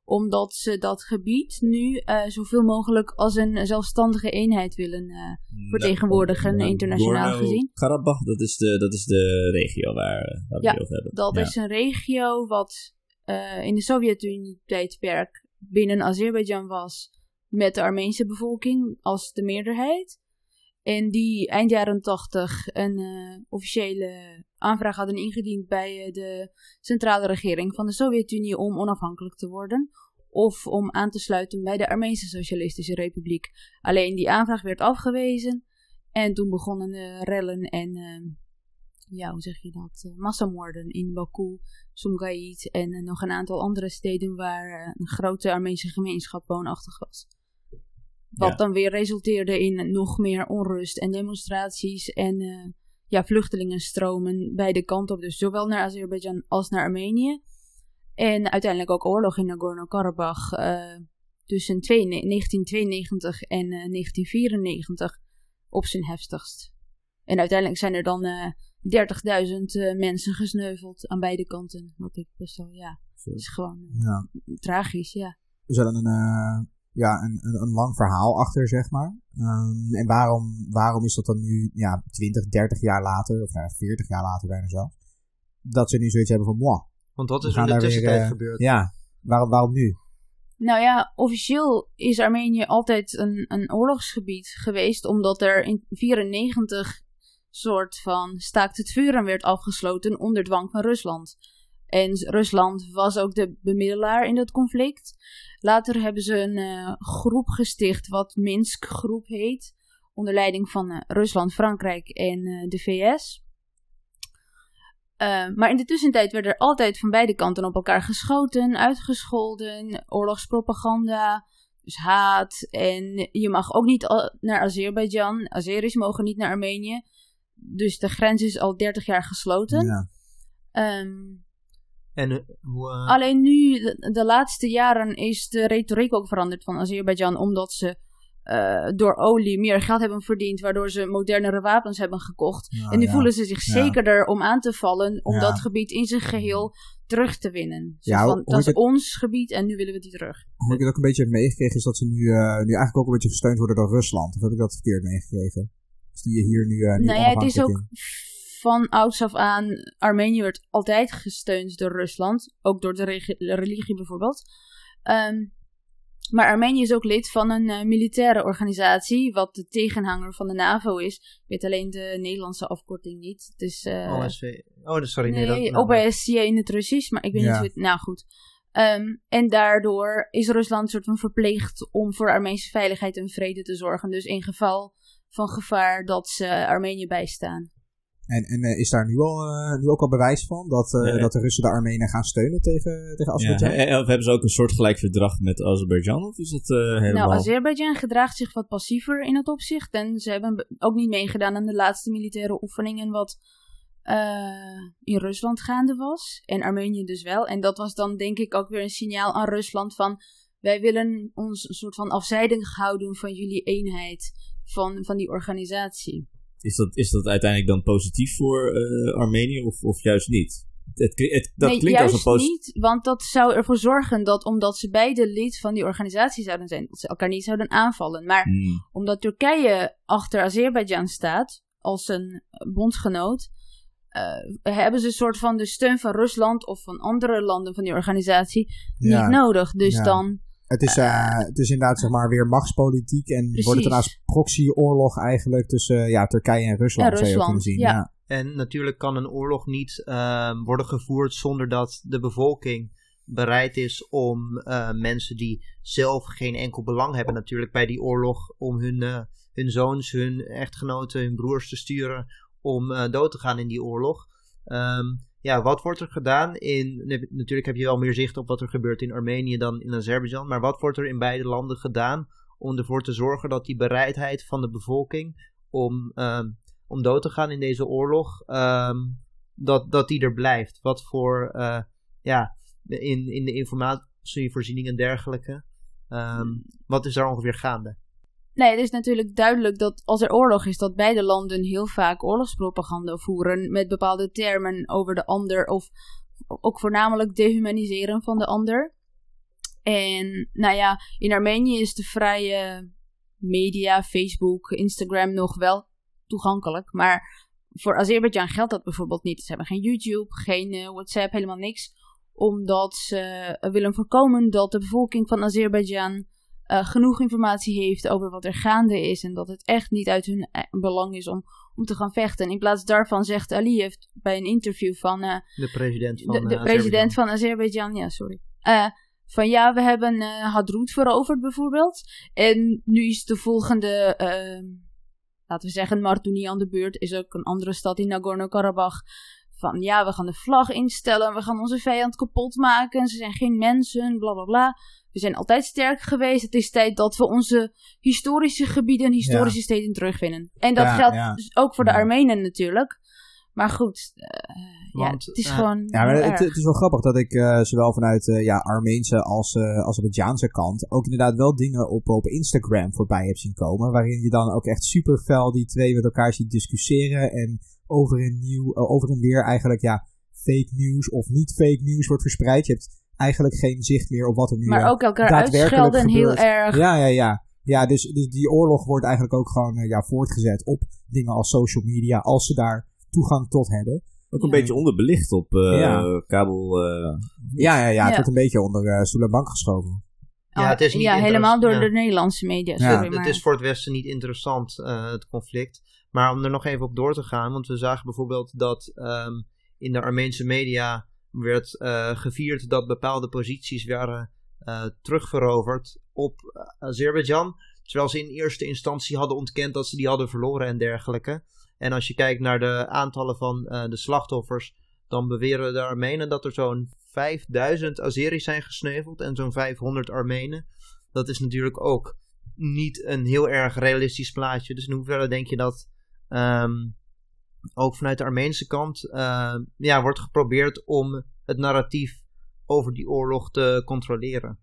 omdat ze dat gebied nu uh, zoveel mogelijk als een zelfstandige eenheid willen uh, vertegenwoordigen, internationaal gezien. Karabach, dat is de, dat is de regio waar, waar we het over hebben. Dat is een regio wat in de Sovjet-Unie-tijdperk binnen Azerbeidzjan was met de Armeense bevolking als de meerderheid. En die eind jaren tachtig een officiële aanvraag hadden ingediend bij de centrale regering van de Sovjet-Unie om onafhankelijk te worden of om aan te sluiten bij de Armeense Socialistische Republiek. Alleen die aanvraag werd afgewezen en toen begonnen de rellen en, uh, ja, hoe zeg je dat, massamoorden in Baku, Sumgait en nog een aantal andere steden waar een grote Armeense gemeenschap woonachtig was. Wat dan weer resulteerde in nog meer onrust en demonstraties en ja, vluchtelingenstromen beide kanten op. Dus zowel naar Azerbeidzjan als naar Armenië. En uiteindelijk ook oorlog in Nagorno-Karabakh uh, tussen 1992 en uh, 1994 op zijn heftigst. En uiteindelijk zijn er dan uh, eh, 30.000 mensen gesneuveld aan beide kanten. Wat ik best wel, ja, is gewoon ja. tragisch, ja. Er zit een, ja, een, een, een, lang verhaal achter, zeg maar. Um, en waarom, waarom is dat dan nu ja, 20, 30 jaar later, of nou, 40 jaar later bijna zelf, dat ze nu zoiets hebben van, moi, want wat is er in de tussentijd weer, gebeurd? Ja, waarom, waarom nu? Nou ja, officieel is Armenië altijd een, een oorlogsgebied geweest, omdat er in 94 soort van staakt het vuren werd afgesloten onder dwang van Rusland. En Rusland was ook de bemiddelaar in dat conflict. Later hebben ze een uh, groep gesticht, wat Minsk Groep heet, onder leiding van uh, Rusland, Frankrijk en uh, de VS. Maar in de tussentijd werd er altijd van beide kanten op elkaar geschoten, uitgescholden, oorlogspropaganda, dus haat. En je mag ook niet naar Azerbeidzjan. Azeris mogen niet naar Armenië. Dus de grens is al 30 jaar gesloten. Ja. Um, en, hoe, uh... Alleen nu, de, de, laatste jaren, is de retoriek ook veranderd van Azerbeidzjan, omdat ze uh, door olie meer geld hebben verdiend, waardoor ze modernere wapens hebben gekocht. en nu voelen ze zich zekerder om aan te vallen, om dat gebied in zijn geheel terug te winnen. Ja, van, dat is ons gebied en nu willen we die terug. Hoe ik het ook een beetje heb meegekregen, is dat ze nu, uh, nu eigenlijk ook een beetje gesteund worden door Rusland. Of heb ik dat verkeerd meegekregen? Dus die je hier nu, uh, nu Nou ja, het is ook van ouds af aan, Armenië werd altijd gesteund door Rusland. Ook door de religie bijvoorbeeld. Um, maar Armenië is ook lid van een uh, militaire organisatie, wat de tegenhanger van de NAVO is. Ik weet alleen de Nederlandse afkorting niet. Dus, uh, OSV. Oh, sorry. Nee, nee dat, OBSJ in het Russisch, maar ik weet niet hoe het... Nou goed. Um, en daardoor is Rusland soort van verplicht om voor Armeense veiligheid en vrede te zorgen. Dus in geval van gevaar dat ze Armenië bijstaan. En, en uh, is daar nu, al, uh, nu ook al bewijs van dat, uh, dat de Russen de Armenen gaan steunen tegen, tegen Azerbeidzjan? Ja, of hebben ze ook een soortgelijk verdrag met Azerbeidzjan? Of is dat helemaal... Nou, Azerbeidzjan gedraagt zich wat passiever in het opzicht. En ze hebben ook niet meegedaan aan de laatste militaire oefeningen wat in Rusland gaande was. En Armenië dus wel. En dat was dan denk ik ook weer een signaal aan Rusland van... Wij willen ons een soort van afzijdig houden van jullie eenheid van, van die organisatie. Is dat, is dat uiteindelijk dan positief voor uh, Armenië of, of juist niet? Het, het, dat nee, klinkt juist als een positief. niet, want dat zou ervoor zorgen dat omdat ze beide lid van die organisatie zouden zijn, dat ze elkaar niet zouden aanvallen. Maar hmm. omdat Turkije achter Azerbeidzjan staat, als een bondgenoot, uh, hebben ze een soort van de steun van Rusland of van andere landen van die organisatie niet nodig. Dus dan het is, uh, het is inderdaad zeg maar weer machtspolitiek en precies. wordt het dan als proxyoorlog eigenlijk tussen ja, Turkije en Rusland, ja, Rusland, zou je zien. Ja. En natuurlijk kan een oorlog niet uh, worden gevoerd zonder dat de bevolking bereid is om uh, mensen die zelf geen enkel belang hebben natuurlijk bij die oorlog om hun, hun zoons, hun echtgenoten, hun broers te sturen om dood te gaan in die oorlog. Um, ja, wat wordt er gedaan in. Natuurlijk heb je wel meer zicht op wat er gebeurt in Armenië dan in Azerbeidzjan. Maar wat wordt er in beide landen gedaan om ervoor te zorgen dat die bereidheid van de bevolking om, uh, om dood te gaan in deze oorlog, um, dat, dat die er blijft? Wat voor. Uh, ja, in, in de informatievoorziening en dergelijke. Um, wat is daar ongeveer gaande? Nee, het is natuurlijk duidelijk dat als er oorlog is, dat beide landen heel vaak oorlogspropaganda voeren met bepaalde termen over de ander of ook voornamelijk dehumaniseren van de ander. En nou ja, in Armenië is de vrije media, Facebook, Instagram nog wel toegankelijk. Maar voor Azerbeidzjan geldt dat bijvoorbeeld niet. Ze hebben geen YouTube, geen uh, WhatsApp, helemaal niks. Omdat ze willen voorkomen dat de bevolking van Azerbeidzjan uh, genoeg informatie heeft over wat er gaande is. En dat het echt niet uit hun belang is om, om te gaan vechten. In plaats daarvan zegt Aliyev bij een interview van. Uh, de president van de, de president van Azerbeidzjan, ja, sorry. van ja, we hebben Hadroet veroverd bijvoorbeeld. En nu is de volgende laten we zeggen, Martuni aan de beurt is ook een andere stad in Nagorno-Karabakh. Van ja, we gaan de vlag instellen, we gaan onze vijand kapot maken, ze zijn geen mensen, bla bla bla. We zijn altijd sterk geweest. Het is tijd dat we onze historische gebieden en historische steden terugvinden. En dat geldt dus ook voor de Armenen natuurlijk. Maar goed, uh, ja, het is gewoon. Ja, maar het, het, is wel grappig dat ik uh, zowel vanuit uh, ja, Armeense als uh, Azerbeidzjaanse kant ook inderdaad wel dingen op, op Instagram voorbij heb zien komen. Waarin je dan ook echt super fel die twee met elkaar ziet discussiëren. En over en, nieuw, over en weer eigenlijk ja, fake news of niet fake news wordt verspreid. Je hebt eigenlijk geen zicht meer op wat er nu Maar ook elkaar uitschelden en heel erg. Ja, ja, ja. Ja, dus, dus die oorlog wordt eigenlijk ook gewoon ja, voortgezet op dingen als social media. Als ze daar toegang tot hebben. Ook een beetje onderbelicht op uh, kabel. Uh, ja, ja, ja, het wordt een beetje onder uh, stoel en bank geschoven. Ja, het is niet ja helemaal door de Nederlandse media. Sorry, maar... Het is voor het Westen niet interessant, het conflict. Maar om er nog even op door te gaan, want we zagen bijvoorbeeld dat um, in de Armeense media werd gevierd dat bepaalde posities werden terugveroverd op Azerbeidzjan. Terwijl ze in eerste instantie hadden ontkend dat ze die hadden verloren en dergelijke. En als je kijkt naar de aantallen van de slachtoffers, dan beweren de Armenen dat er zo'n 5000 Azeris zijn gesneuveld en zo'n 500 Armenen. Dat is natuurlijk ook niet een heel erg realistisch plaatje. Dus in hoeverre denk je dat um, ook vanuit de Armeense kant uh, ja, wordt geprobeerd om het narratief over die oorlog te controleren?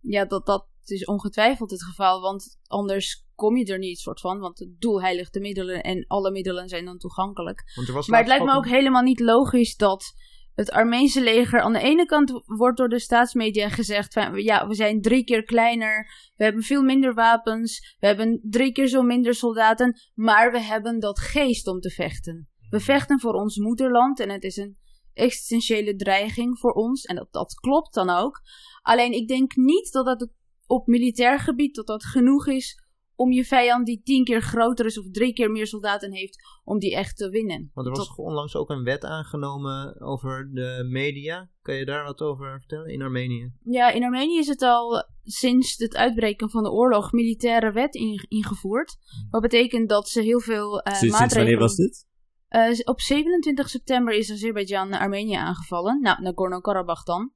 Ja, dat, dat is ongetwijfeld het geval, want anders kom je er niet soort van, want het doel heiligt de middelen en alle middelen zijn dan toegankelijk. Maar het lijkt me ook helemaal niet logisch dat het Armeense leger aan de ene kant wordt door de staatsmedia gezegd van ja, we zijn drie keer kleiner, we hebben veel minder wapens, we hebben drie keer zo minder soldaten, maar we hebben dat geest om te vechten. We vechten voor ons moederland en het is een existentiële dreiging voor ons en dat, dat klopt dan ook. Alleen ik denk niet dat dat op militair gebied dat dat genoeg is om je vijand die tien keer groter is of drie keer meer soldaten heeft, om die echt te winnen. Want er was onlangs ook een wet aangenomen over de media. Kan je daar wat over vertellen in Armenië? Ja, in Armenië is het al sinds het uitbreken van de oorlog militaire wet ingevoerd. Hmm. Wat betekent dat ze heel veel uh, sinds, maatregelen... Sinds wanneer was dit? Uh, op 27 september is Azerbeidzjan Armenië aangevallen. Nou, Nagorno-Karabakh dan.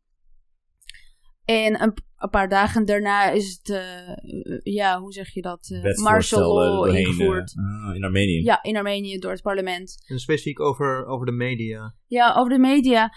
En een, een, paar dagen daarna is het, uh, ja, hoe zeg je dat? Uh, martial law ingevoerd. Uh, in Armenië. Ja, in Armenië door het parlement. En specifiek over, over de media. Ja, over de media.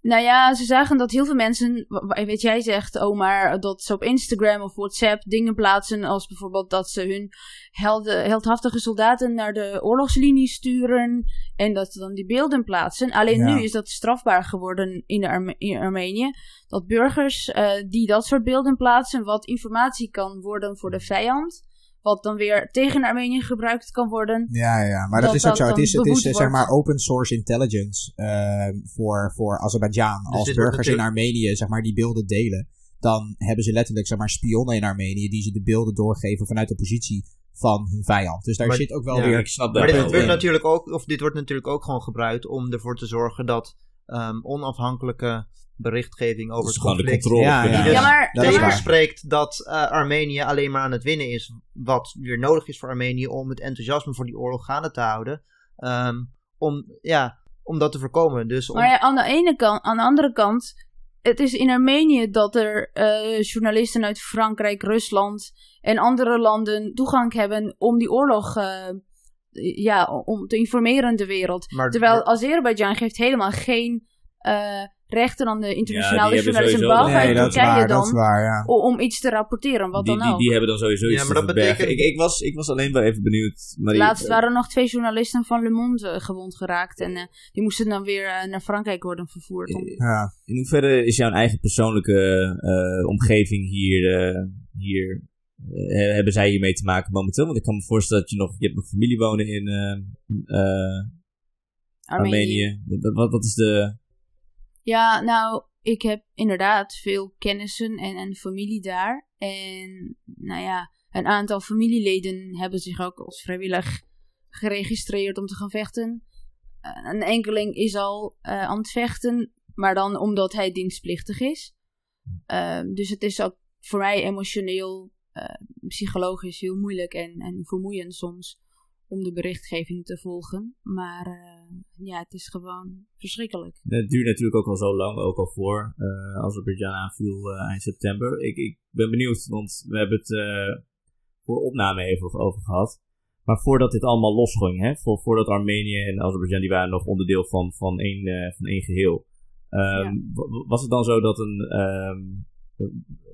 Nou ja, ze zagen dat heel veel mensen, weet jij zegt, oh maar dat ze op Instagram of WhatsApp dingen plaatsen als bijvoorbeeld dat ze hun helden, heldhaftige soldaten naar de oorlogslinie sturen en dat ze dan die beelden plaatsen. Alleen nu is dat strafbaar geworden in, de in Armenië, dat burgers uh, die dat soort beelden plaatsen, wat informatie kan worden voor de vijand, wat dan weer tegen Armenië gebruikt kan worden. Ja, ja, maar dat, is ook zo. Het is, het is zeg maar open source intelligence uh, voor, voor Azerbeidzjan. Dus Als burgers in Armenië zeg maar die beelden delen, dan hebben ze letterlijk zeg maar spionnen in Armenië die ze de beelden doorgeven vanuit de positie van hun vijand. Dus daar zit ook wel weer... Ik snap maar dit wordt, natuurlijk ook, of dit wordt natuurlijk ook gewoon gebruikt om ervoor te zorgen dat um, onafhankelijke berichtgeving over het conflict. De controle. Ja, ja. Dus ja, maar, spreekt dat uh, Armenië alleen maar aan het winnen is. Wat weer nodig is voor Armenië om het enthousiasme voor die oorlog gaande te houden. Um, om, ja, om dat te voorkomen. Dus om... Maar ja, aan de ene kant, aan de andere kant, het is in Armenië dat er uh, journalisten uit Frankrijk, Rusland en andere landen toegang hebben om die oorlog uh, ja, om te informeren de wereld. Maar, Terwijl Azerbeidzjan geeft helemaal geen uh, rechten dan de internationale ja, journalisten, behalve nee, Turkije dan, waar, ja. om iets te rapporteren, wat die, dan die, ook. Die hebben dan sowieso iets ja, maar dat betekent... ik, ik, was, ik was alleen wel even benieuwd. Maar Laatst waren nog twee journalisten van Le Monde uh, gewond geraakt en uh, die moesten dan weer uh, naar Frankrijk worden vervoerd. Ja. In hoeverre is jouw eigen persoonlijke omgeving hier, hier hebben zij hiermee te maken momenteel? Want ik kan me voorstellen dat je nog, je hebt nog familie wonen in Armenië. Wat, wat is de... Ja, nou, ik heb inderdaad veel kennissen en, en familie daar. En nou ja, een aantal familieleden hebben zich ook als vrijwillig geregistreerd om te gaan vechten. Een enkeling is al uh, aan het vechten, maar dan omdat hij dienstplichtig is. Uh, dus het is ook voor mij emotioneel, psychologisch heel moeilijk en, en vermoeiend soms om de berichtgeving te volgen. Maar uh, ja, het is gewoon verschrikkelijk. Het duurt natuurlijk ook al zo lang, ook al voor uh, Azerbeidzjan aanviel uh, eind september. Ik, ik ben benieuwd, want we hebben het voor opname even over gehad. Maar voordat dit allemaal losging, hè, voor, voordat Armenië en Azerbeidzjan, die waren nog onderdeel van, van, één, van één geheel. Um, ja. Was het dan zo dat een, um,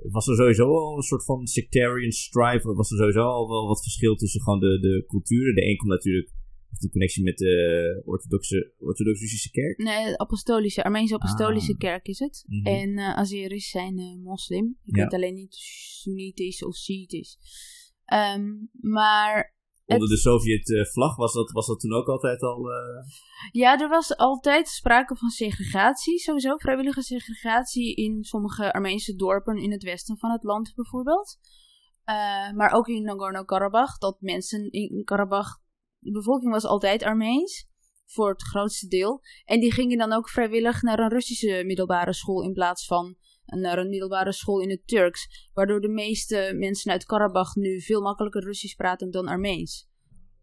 was er sowieso al een soort van sectarian strife? Was er sowieso al wel wat verschil tussen gewoon de, de culturen? De een komt natuurlijk de connectie met de orthodoxe, orthodoxe kerk? Nee, de apostolische, Armeense apostolische ah. kerk is het. Mm -hmm. En uh, Azeris zijn uh, moslim. Ik ja. weet alleen niet Soenitisch of Shiitisch. Um, maar Onder de Sovjet-vlag was dat, was dat toen ook altijd al. Uh... Ja, er was altijd sprake van segregatie, sowieso vrijwillige segregatie in sommige Armeense dorpen in het westen van het land bijvoorbeeld. Uh, maar ook in Nagorno-Karabakh, dat mensen in Karabakh, de bevolking was altijd Armeens, voor het grootste deel. En die gingen dan ook vrijwillig naar een Russische middelbare school in plaats van naar een middelbare school in het Turks. Waardoor de meeste mensen uit Karabach nu veel makkelijker Russisch praten dan Armeens.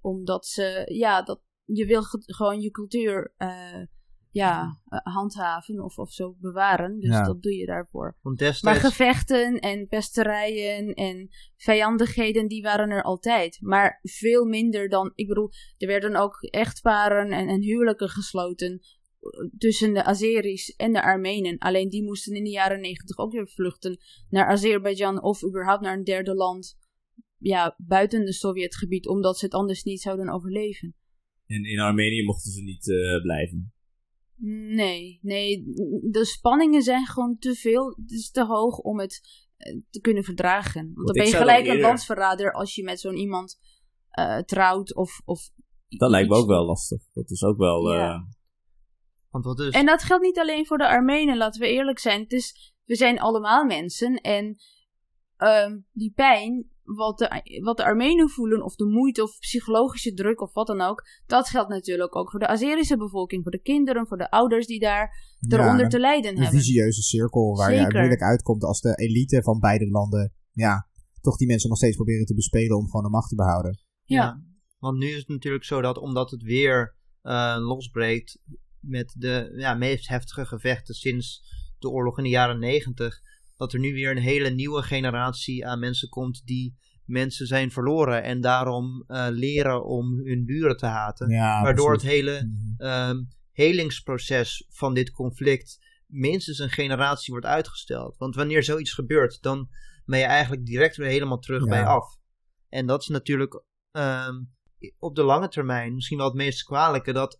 Omdat ze, ja, dat, je wil gewoon je cultuur uh, ja, uh, handhaven of, of zo bewaren. Dus ja. dat doe je daarvoor. Destijds... Maar gevechten en pesterijen en vijandigheden, die waren er altijd. Maar veel minder dan, ik bedoel, er werden ook echtparen en, en huwelijken gesloten tussen de Azeris en de Armenen. Alleen die moesten in de jaren negentig ook weer vluchten naar Azerbeidzjan of überhaupt naar een derde land ja, buiten het Sovjetgebied, omdat ze het anders niet zouden overleven. En in Armenië mochten ze niet uh, blijven? Nee, nee, de spanningen zijn gewoon te veel. Het is te hoog om het uh, te kunnen verdragen. Want dan ben je gelijk eerder... een landsverrader als je met zo'n iemand uh, trouwt of, of dat lijkt me ook wel lastig. Dat is ook wel. Ja. Want wat is... En dat geldt niet alleen voor de Armenen, laten we eerlijk zijn. Het is, we zijn allemaal mensen en uh, die pijn, wat de, wat de Armenen voelen, of de moeite of psychologische druk of wat dan ook, dat geldt natuurlijk ook voor de Azerische bevolking, voor de kinderen, voor de ouders die daar eronder te lijden hebben. Een visieuze cirkel waar Zeker. je moeilijk uitkomt als de elite van beide landen, ja, toch die mensen nog steeds proberen te bespelen om gewoon de macht te behouden. Ja. ja. Want nu is het natuurlijk zo dat omdat het weer uh, losbreekt, met de ja, meest heftige gevechten sinds de oorlog in de jaren negentig. Dat er nu weer een hele nieuwe generatie aan mensen komt die mensen zijn verloren en daarom uh, leren om hun buren te haten. Ja, waardoor precies. het hele um, helingsproces van dit conflict minstens een generatie wordt uitgesteld. Want wanneer zoiets gebeurt, dan ben je eigenlijk direct weer helemaal terug ja. bij af. En dat is natuurlijk um, op de lange termijn misschien wel het meest kwalijke. Dat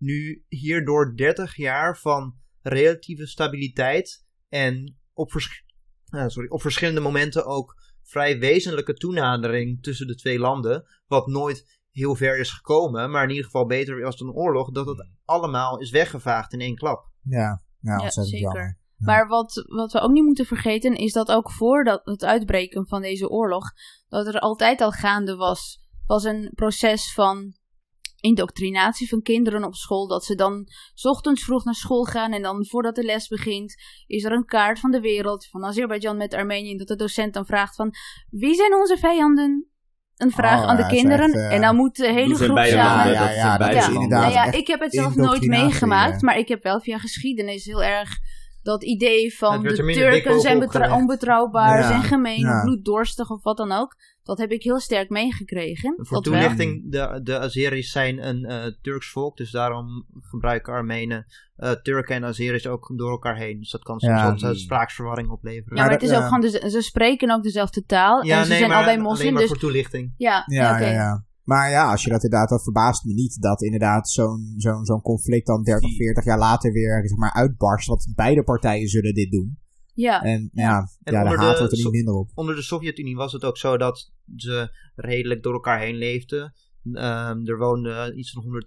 nu hierdoor 30 jaar van relatieve stabiliteit en op, vers uh, sorry, op verschillende momenten ook vrij wezenlijke toenadering tussen de twee landen, wat nooit heel ver is gekomen, maar in ieder geval beter was dan een oorlog, dat het allemaal is weggevaagd in één klap. Ja, ja, ja zeker. Jammer. Ja. Maar wat, wat we ook niet moeten vergeten is dat ook voor dat, het uitbreken van deze oorlog, dat er altijd al gaande was, was een proces van indoctrinatie van kinderen op school. Dat ze dan s ochtends vroeg naar school gaan en dan voordat de les begint is er een kaart van de wereld van Azerbeidzjan met Armenië. Dat de docent dan vraagt van wie zijn onze vijanden? Een vraag oh, aan de kinderen. Echt, uh, en dan moet de hele groep samen. Ja, ja, ja, dat. Nou ja, ik heb het zelf nooit meegemaakt, maar ik heb wel via geschiedenis heel erg dat idee van de Turken zijn onbetrouwbaar, zijn gemeen, bloeddorstig of wat dan ook. Dat heb ik heel sterk meegekregen. Voor toelichting, de, de Azeris zijn een uh, Turks volk, dus daarom gebruiken Armenen uh, Turken en Azeris ook door elkaar heen. Dus dat kan soms ja. spraaksverwarring opleveren. Ja, maar het is ook gewoon, de, ze spreken ook dezelfde taal. Ja, en ze nee, zijn allebei moslim. dus... voor toelichting. Ja, ja, ja, ja. Maar ja, als je dat inderdaad, dat verbaast me niet dat inderdaad zo'n zo'n zo'n conflict dan 30, 40 jaar later weer zeg maar, uitbarst. Want beide partijen zullen dit doen. Ja. En ja, en ja de haat wordt er niet minder op. Onder de Sovjet-Unie was het ook zo dat ze redelijk door elkaar heen leefden. Um, er woonden iets van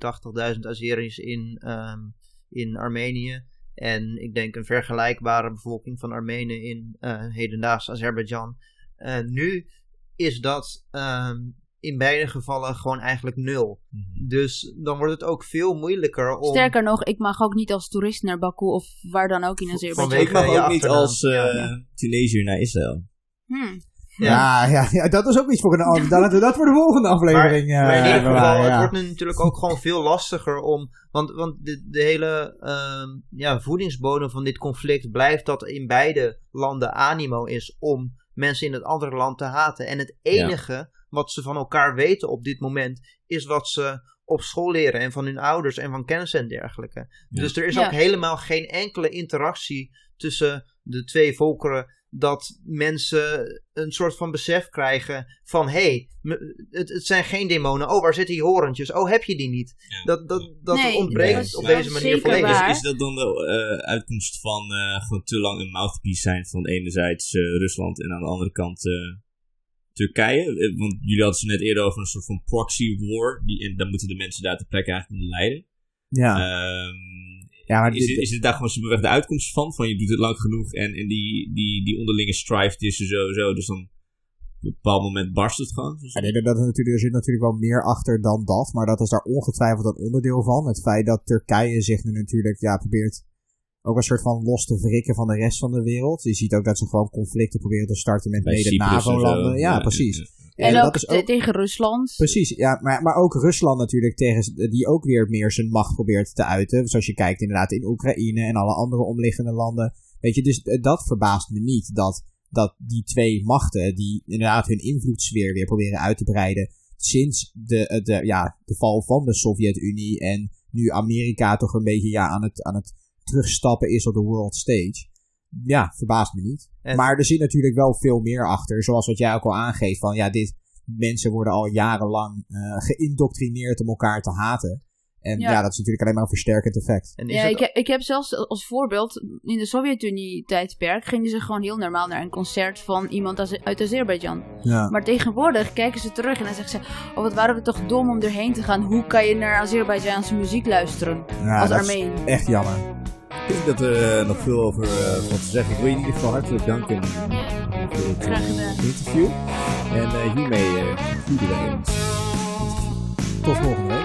180.000 Azeris in, um, in Armenië. En ik denk een vergelijkbare bevolking van Armenen in uh, hedendaags Azerbeidzjan. Uh, nu is dat um, in beide gevallen gewoon eigenlijk nul. Mhm. Dus dan wordt het ook veel moeilijker om... Sterker nog, ik mag ook niet als toerist naar Baku of waar dan ook in Azerbeidzjan. Ik mag ook niet als uh, Tunesiër naar Israël. Hmm. Ja. Ja, ja, dat is ook iets voor een Dan laten we dat voor de volgende aflevering. Maar, maar in ieder geval, het wordt nu natuurlijk ook gewoon veel lastiger om. Want, want de, de hele uh, ja, voedingsbodem van dit conflict blijft dat in beide landen animo is om mensen in het andere land te haten. En het enige wat ze van elkaar weten op dit moment, is wat ze op school leren en van hun ouders en van kennis en dergelijke. Dus er is ook helemaal geen enkele interactie tussen de twee volkeren dat mensen een soort van besef krijgen van hé, hey, het, het, zijn geen demonen. Oh, waar zitten die horentjes? Oh, heb je die niet? Dat, dat, dat ontbreekt op deze manier volledig. Is, is, dat dan de uh, uitkomst van uh, gewoon te lang een mouthpiece zijn van enerzijds uh, Rusland en aan de andere kant Turkije. Eh, want jullie hadden het net eerder over een soort van proxy war. Die, en dan moeten de mensen daar ter plekke eigenlijk leiden. Ja. Um, ja maar is, dit, is dit daar gewoon simpelweg de uitkomst van? Van je doet het lang genoeg en, en die, die, die onderlinge strife tussen sowieso. Dus dan op een bepaald moment barst het gewoon. Ja, nee, dat natuurlijk, er zit natuurlijk wel meer achter dan dat. Maar dat is daar ongetwijfeld een onderdeel van. Het feit dat Turkije zich nu natuurlijk ja, probeert ook een soort van los te wrikken van de rest van de wereld. Je ziet ook dat ze gewoon conflicten proberen te starten met mede-NAVO-landen. Ja, precies. En, ook, tegen Rusland. Precies, ja, maar, maar ook Rusland natuurlijk, tegen, die ook weer meer zijn macht probeert te uiten. Zoals je kijkt inderdaad in Oekraïne en alle andere omliggende landen. Weet je, dus eh, dat verbaast me niet, dat, dat die twee machten, die inderdaad hun invloedssfeer weer proberen uit te breiden, sinds de, eh, de, ja, de val van de Sovjet-Unie en nu Amerika toch een beetje ja, aan het, aan het terugstappen is op de world stage. Ja, verbaast me niet. Maar er zit natuurlijk wel veel meer achter. Zoals wat jij ook al aangeeft. Van ja, dit, mensen worden al jarenlang uh, geïndoctrineerd om elkaar te haten. En ja. dat is natuurlijk alleen maar een versterkend effect. ja, ik, heb, ik heb zelfs als voorbeeld, in de Sovjet-Unie-tijdperk gingen ze gewoon heel normaal naar een concert van iemand uit Azerbeidzjan. Ja. Maar tegenwoordig kijken ze terug en dan zeggen ze, oh wat waren we toch dom om erheen te gaan. Hoe kan je naar Azerbeidzjaanse muziek luisteren ja, als Armeen? echt jammer. Ik denk dat er uh, nog veel over uh, te zeggen. Ik wil je in ieder geval hartelijk danken voor het gedaan. interview. En hiermee uh, ons. Tot volgende week.